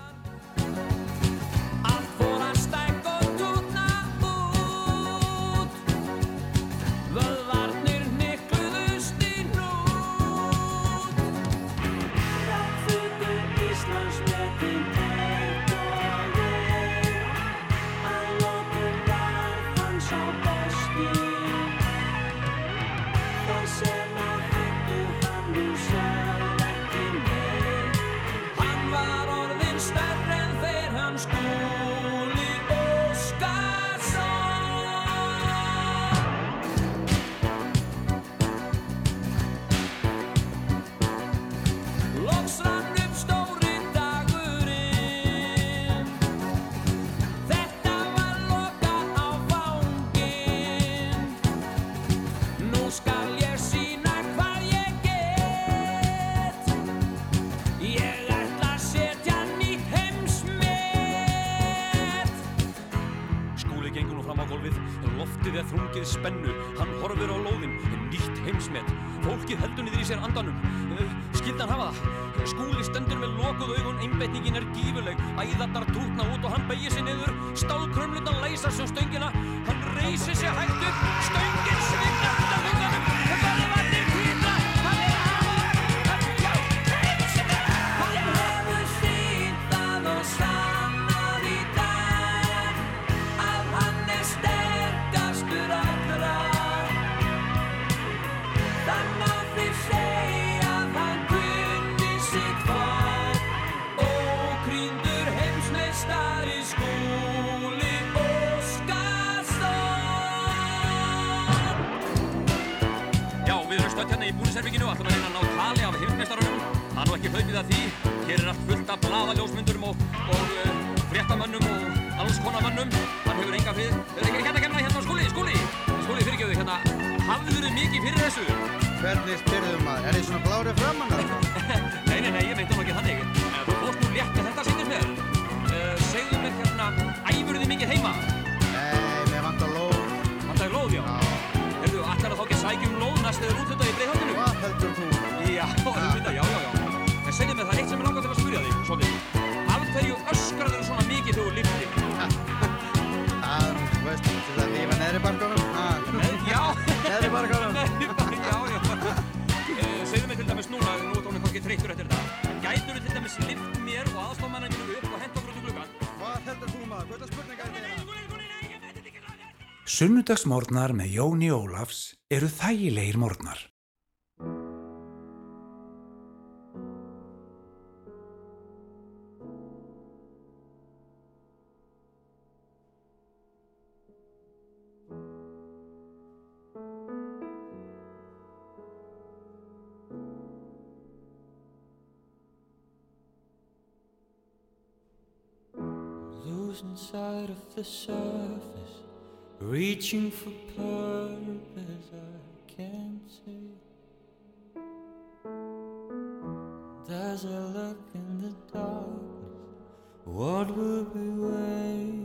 Sunnudagsmórnar með Jóni Ólafs eru þægilegir mórnar. losing sight of the surface Reaching for purpose I can't see. There's a look in the darkness. What will be waiting?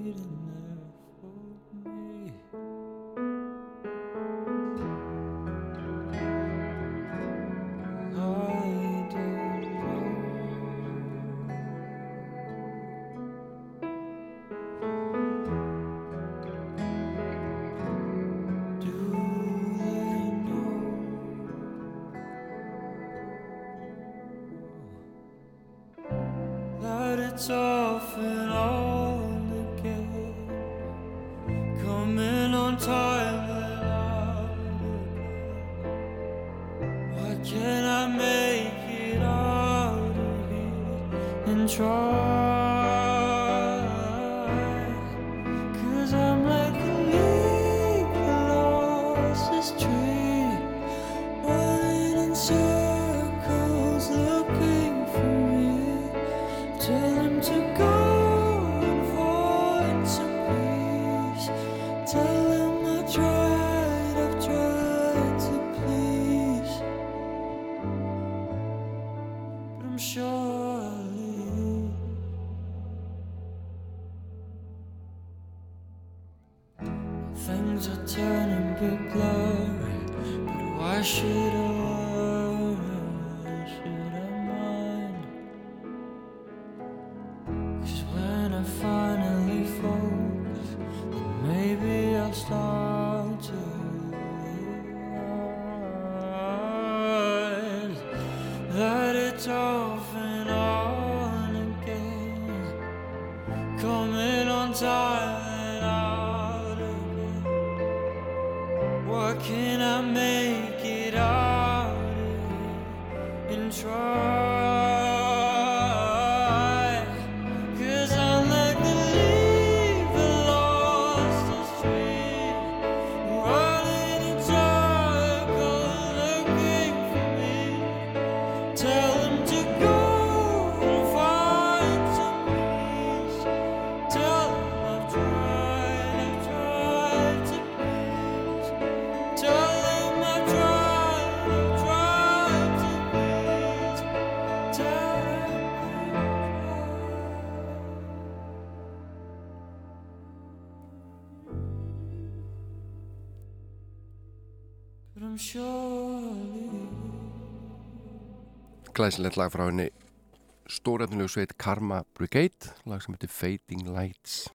Glæsilegt lag frá henni. Stórefnilegu sveit Karma Brigade lag sem heitir Fading Lights.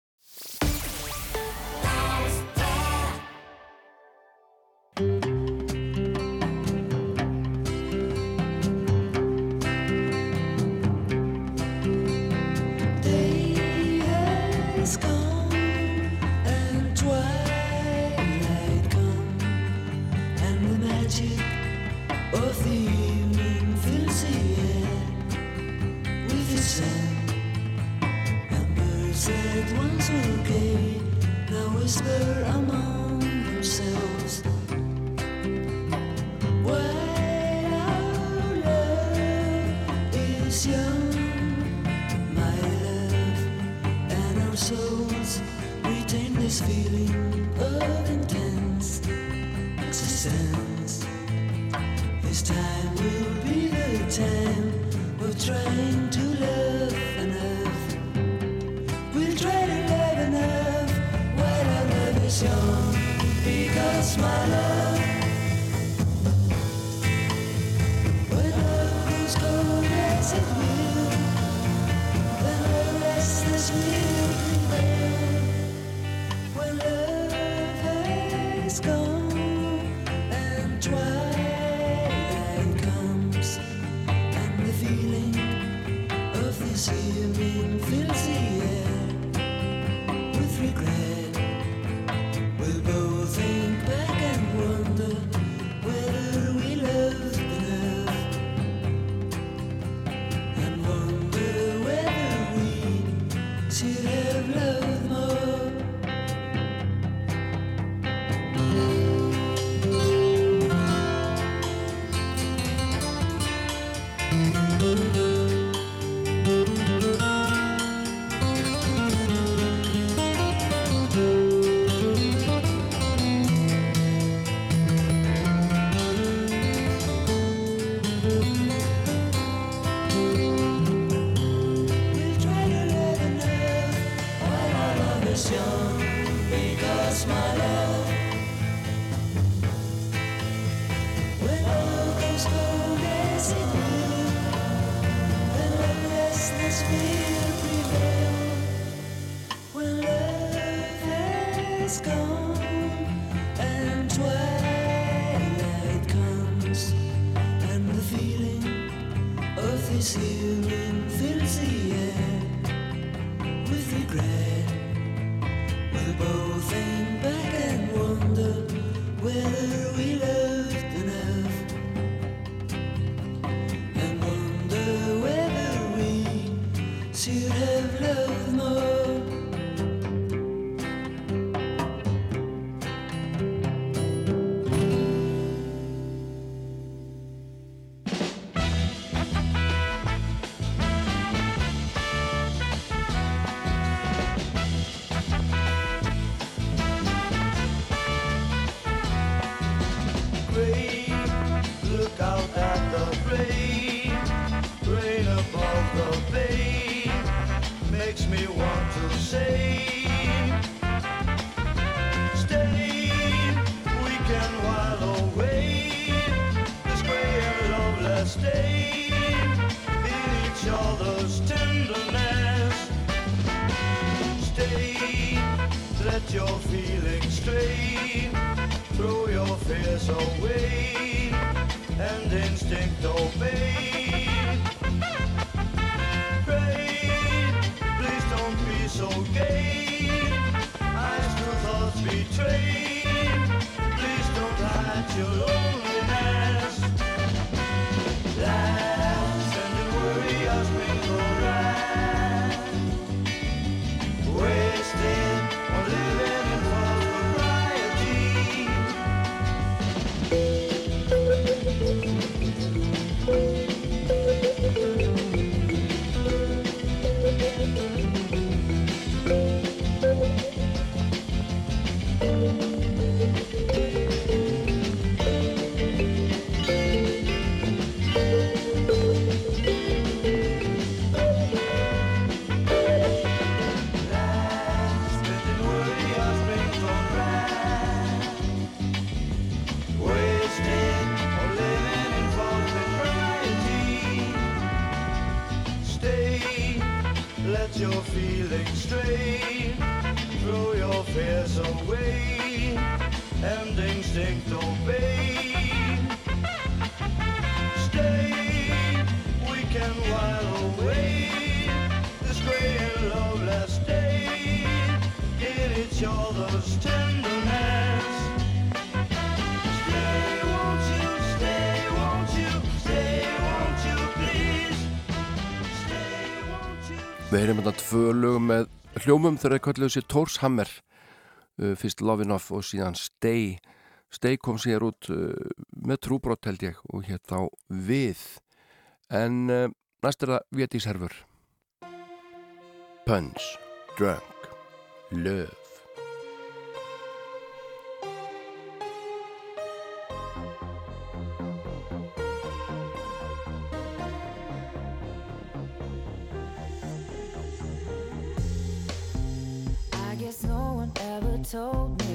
tvö lögum með hljómum þegar það kalliðu sér Tórs Hammer uh, fyrst Lovinoff og síðan Stay. Stay kom sér út uh, með trúbrott held ég og hér þá við. En uh, næst er það Vétis Herfur Puns Drunk Lög ever told me.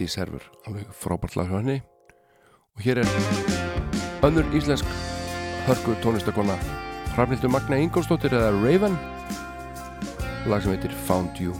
Lady Server alveg frábært lag hjá henni. Og hér er önnur íslensk hörku tónistakona Hrafnildur Magna Ingolstóttir eða Raven. Lag sem heitir Found You.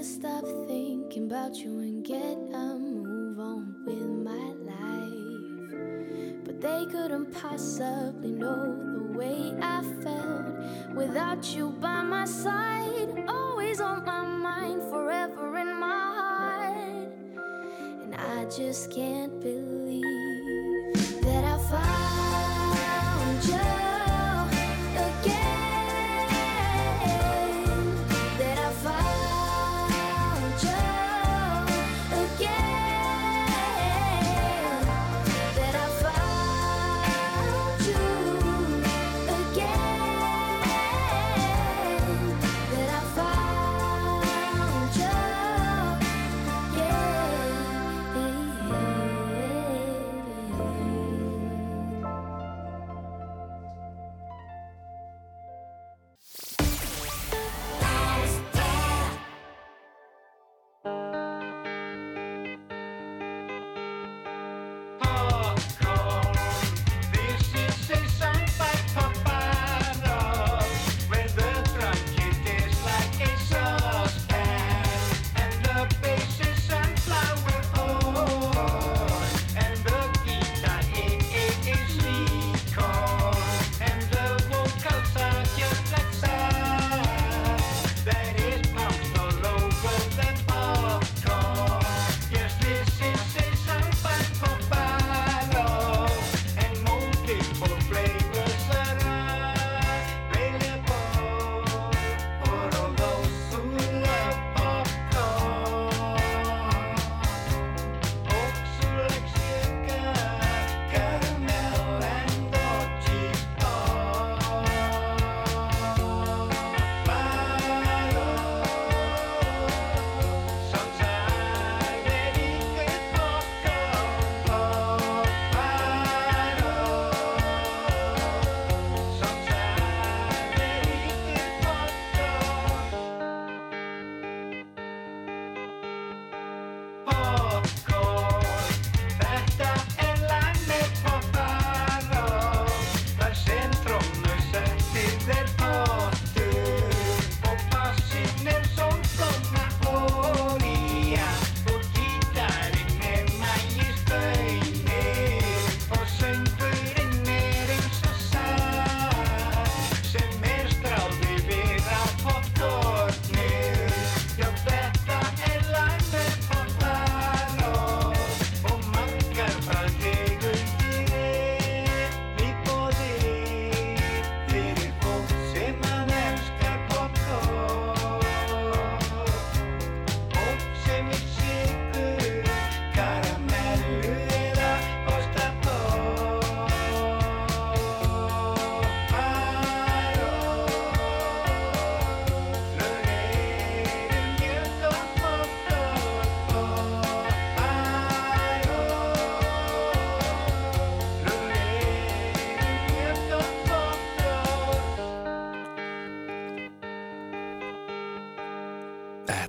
to stop thinking about you and get a move on with my life. But they couldn't possibly know the way I felt without you by my side. Always on my mind, forever in my heart. And I just can't believe.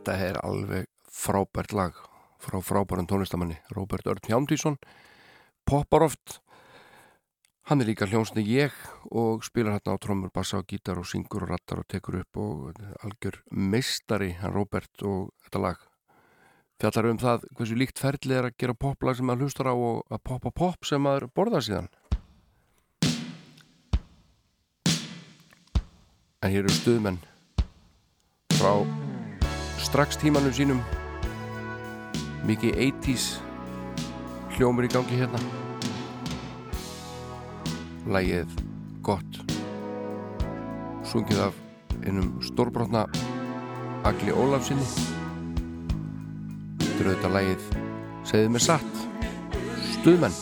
þetta er alveg frábært lag frá frábæran tónlistamanni Róbert Örn Hjámdísson poppar oft. Hann er líka hljómsni ég og spilar hérna á trommur, bassa og gítar og syngur og rattar og tekur upp og algjör meistari hann Róbert og þetta lag. Fjallar um það hversu líkt ferðlið er að gera poplag sem maður hlustar á og að poppa pop sem maður borða síðan. En hér eru stuðmenn frá strax tímanum sínum. Mikið 80's hljómur í gangi hérna. Lægið gott. Sungið af einum stórbrotna Agli Ólafsinni auðvitað lægið segðið mér satt stuðmenn.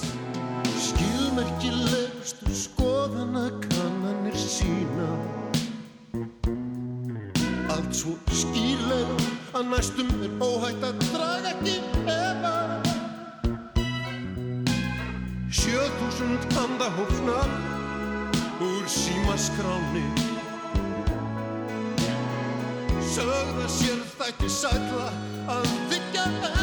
Skilmerkilegustu skoðana kannanir sína. Allt svo skýrlega að næstum er óhætt að draga ekki efa. Sjöþúsund andahófna úr símaskráni Sögða sér þætti sætla að þykja en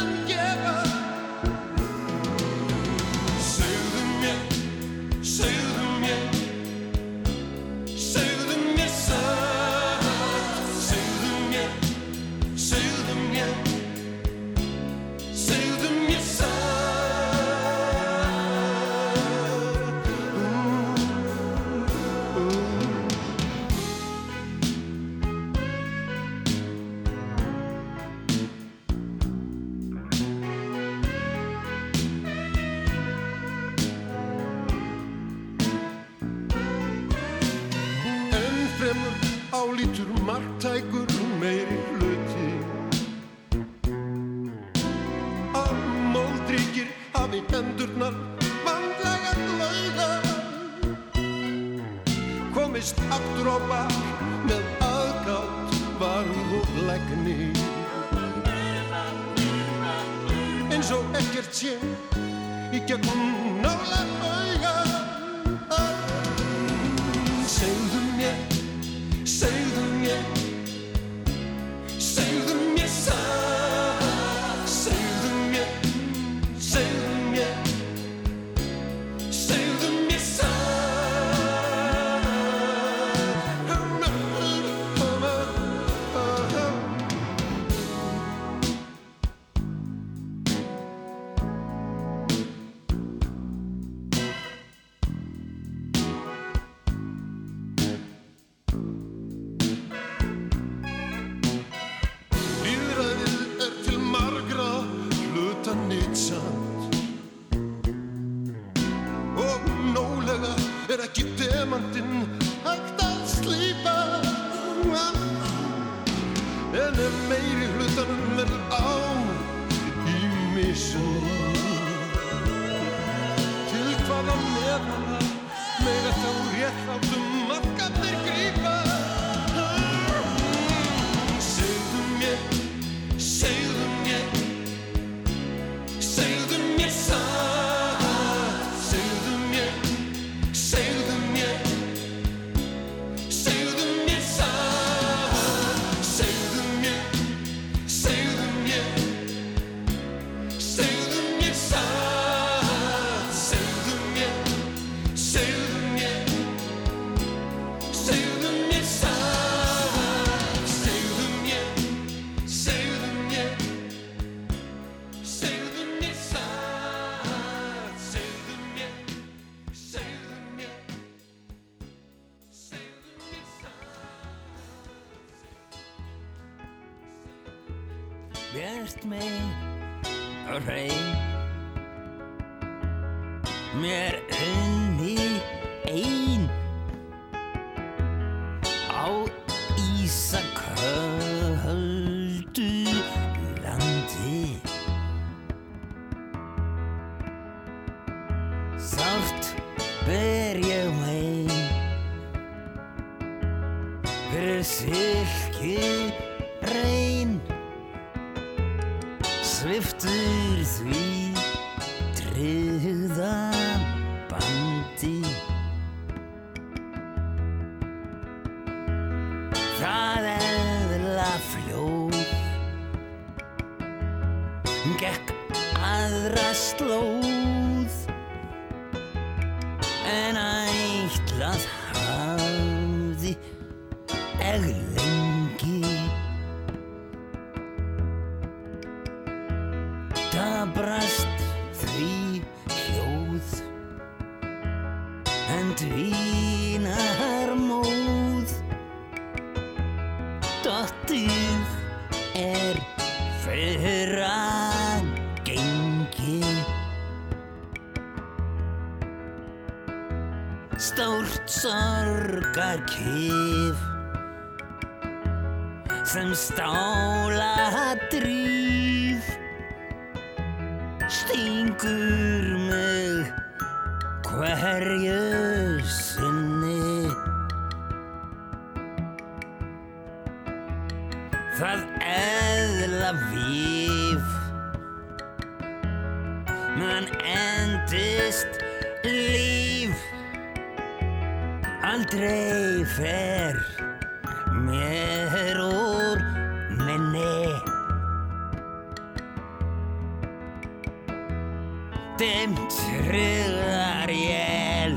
Dimt hrigðar jél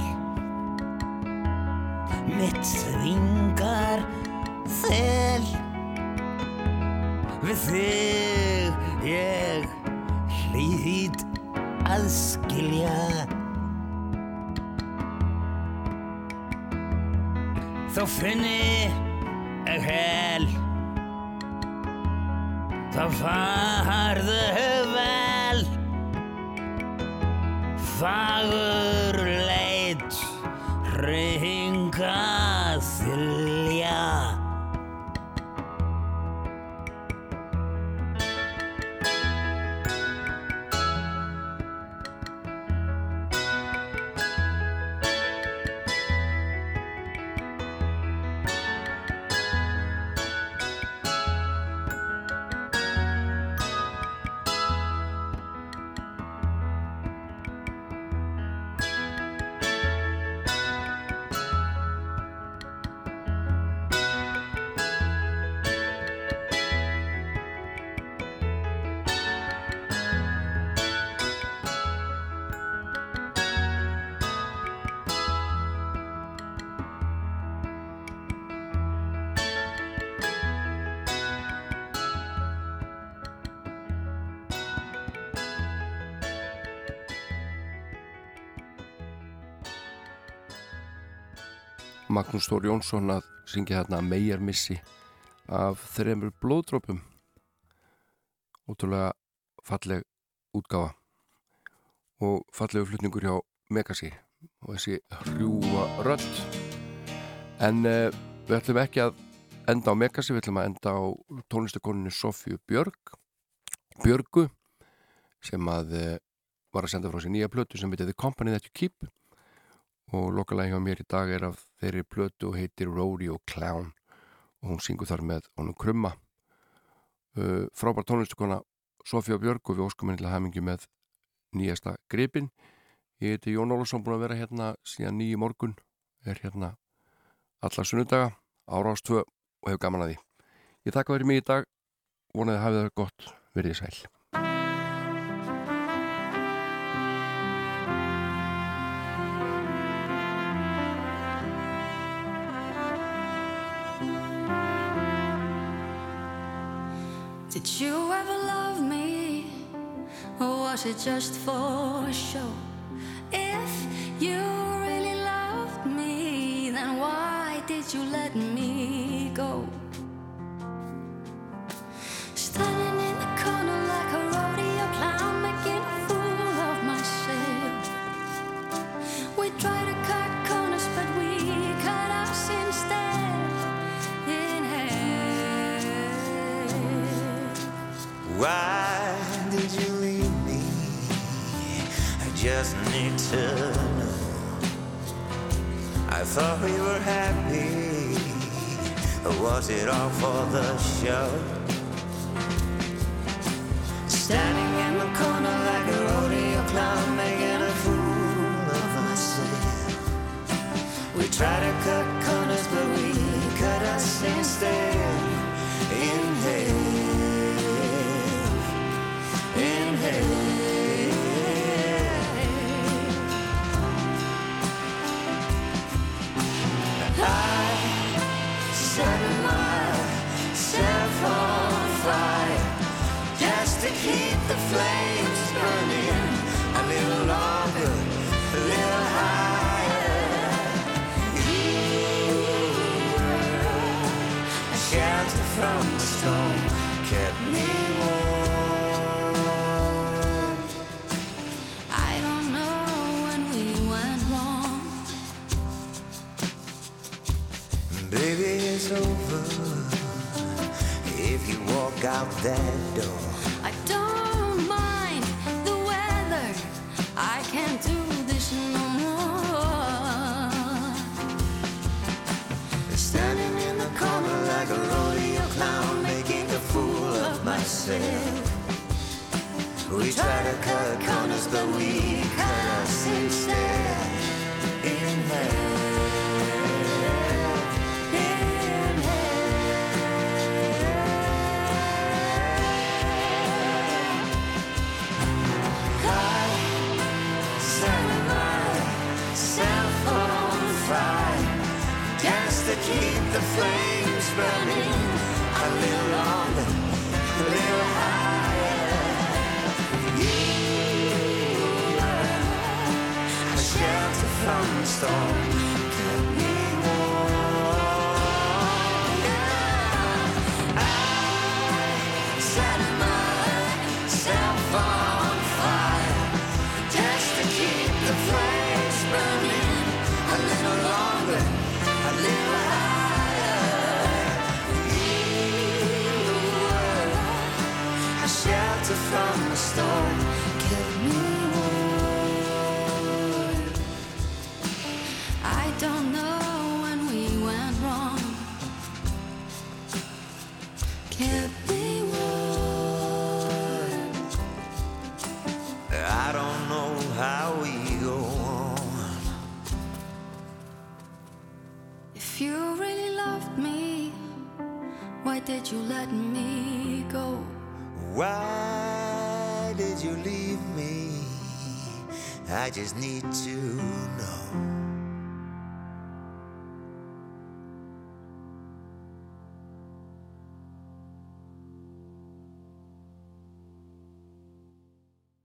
Mitt þvingar þel Við þig. Ég hlýt að skilja. Þá finni ég hel. Þá farðu Fagur Þór Jónsson að syngja þarna megarmissi af þreymur blóðdrópum ótrúlega falleg útgáfa og fallegu flutningur hjá Megasi og þessi hrjúa rödd. En uh, við ætlum ekki að enda á Megasi, við ætlum að enda á tónlistakoninu Sofju Björg Björgu sem að uh, var að senda frá sér nýja plötu sem heiti The Company That You Keep og lokalega hjá mér í dag er af þeirri plötu og heitir Rodeo Clown. Og hún syngur þar með honum krumma. Uh, frábær tónlistukona Sofía Björg og við óskum henni til hamingi með nýjasta gripin ég heiti Jón Ólafsson búin að vera hérna síðan nýji morgun. Er hérna alla sunnudaga ára ást 2 og hefur gaman að því. Ég takka verið mig í dag. Vonaði að hafi það gott. Verið sæl Did you ever love me? Or was it just for show? If you really loved me, then why did you let me go? Why did you leave me? I just need to know. I thought we were happy. Was it all for the show? Standing in the corner like a rodeo clown, making a fool of myself. We try to cut corners, but we cut us instead. Walk out that door. I don't mind the weather. I can't do this no more. Standing in the corner like a rodeo clown, making a fool of myself. We try to cut corners, but we cut us instead. In hell. Keep the flames burning a little longer, a little higher. You were a shelter from the storm, you let me go? Why did you leave me? I just need to know.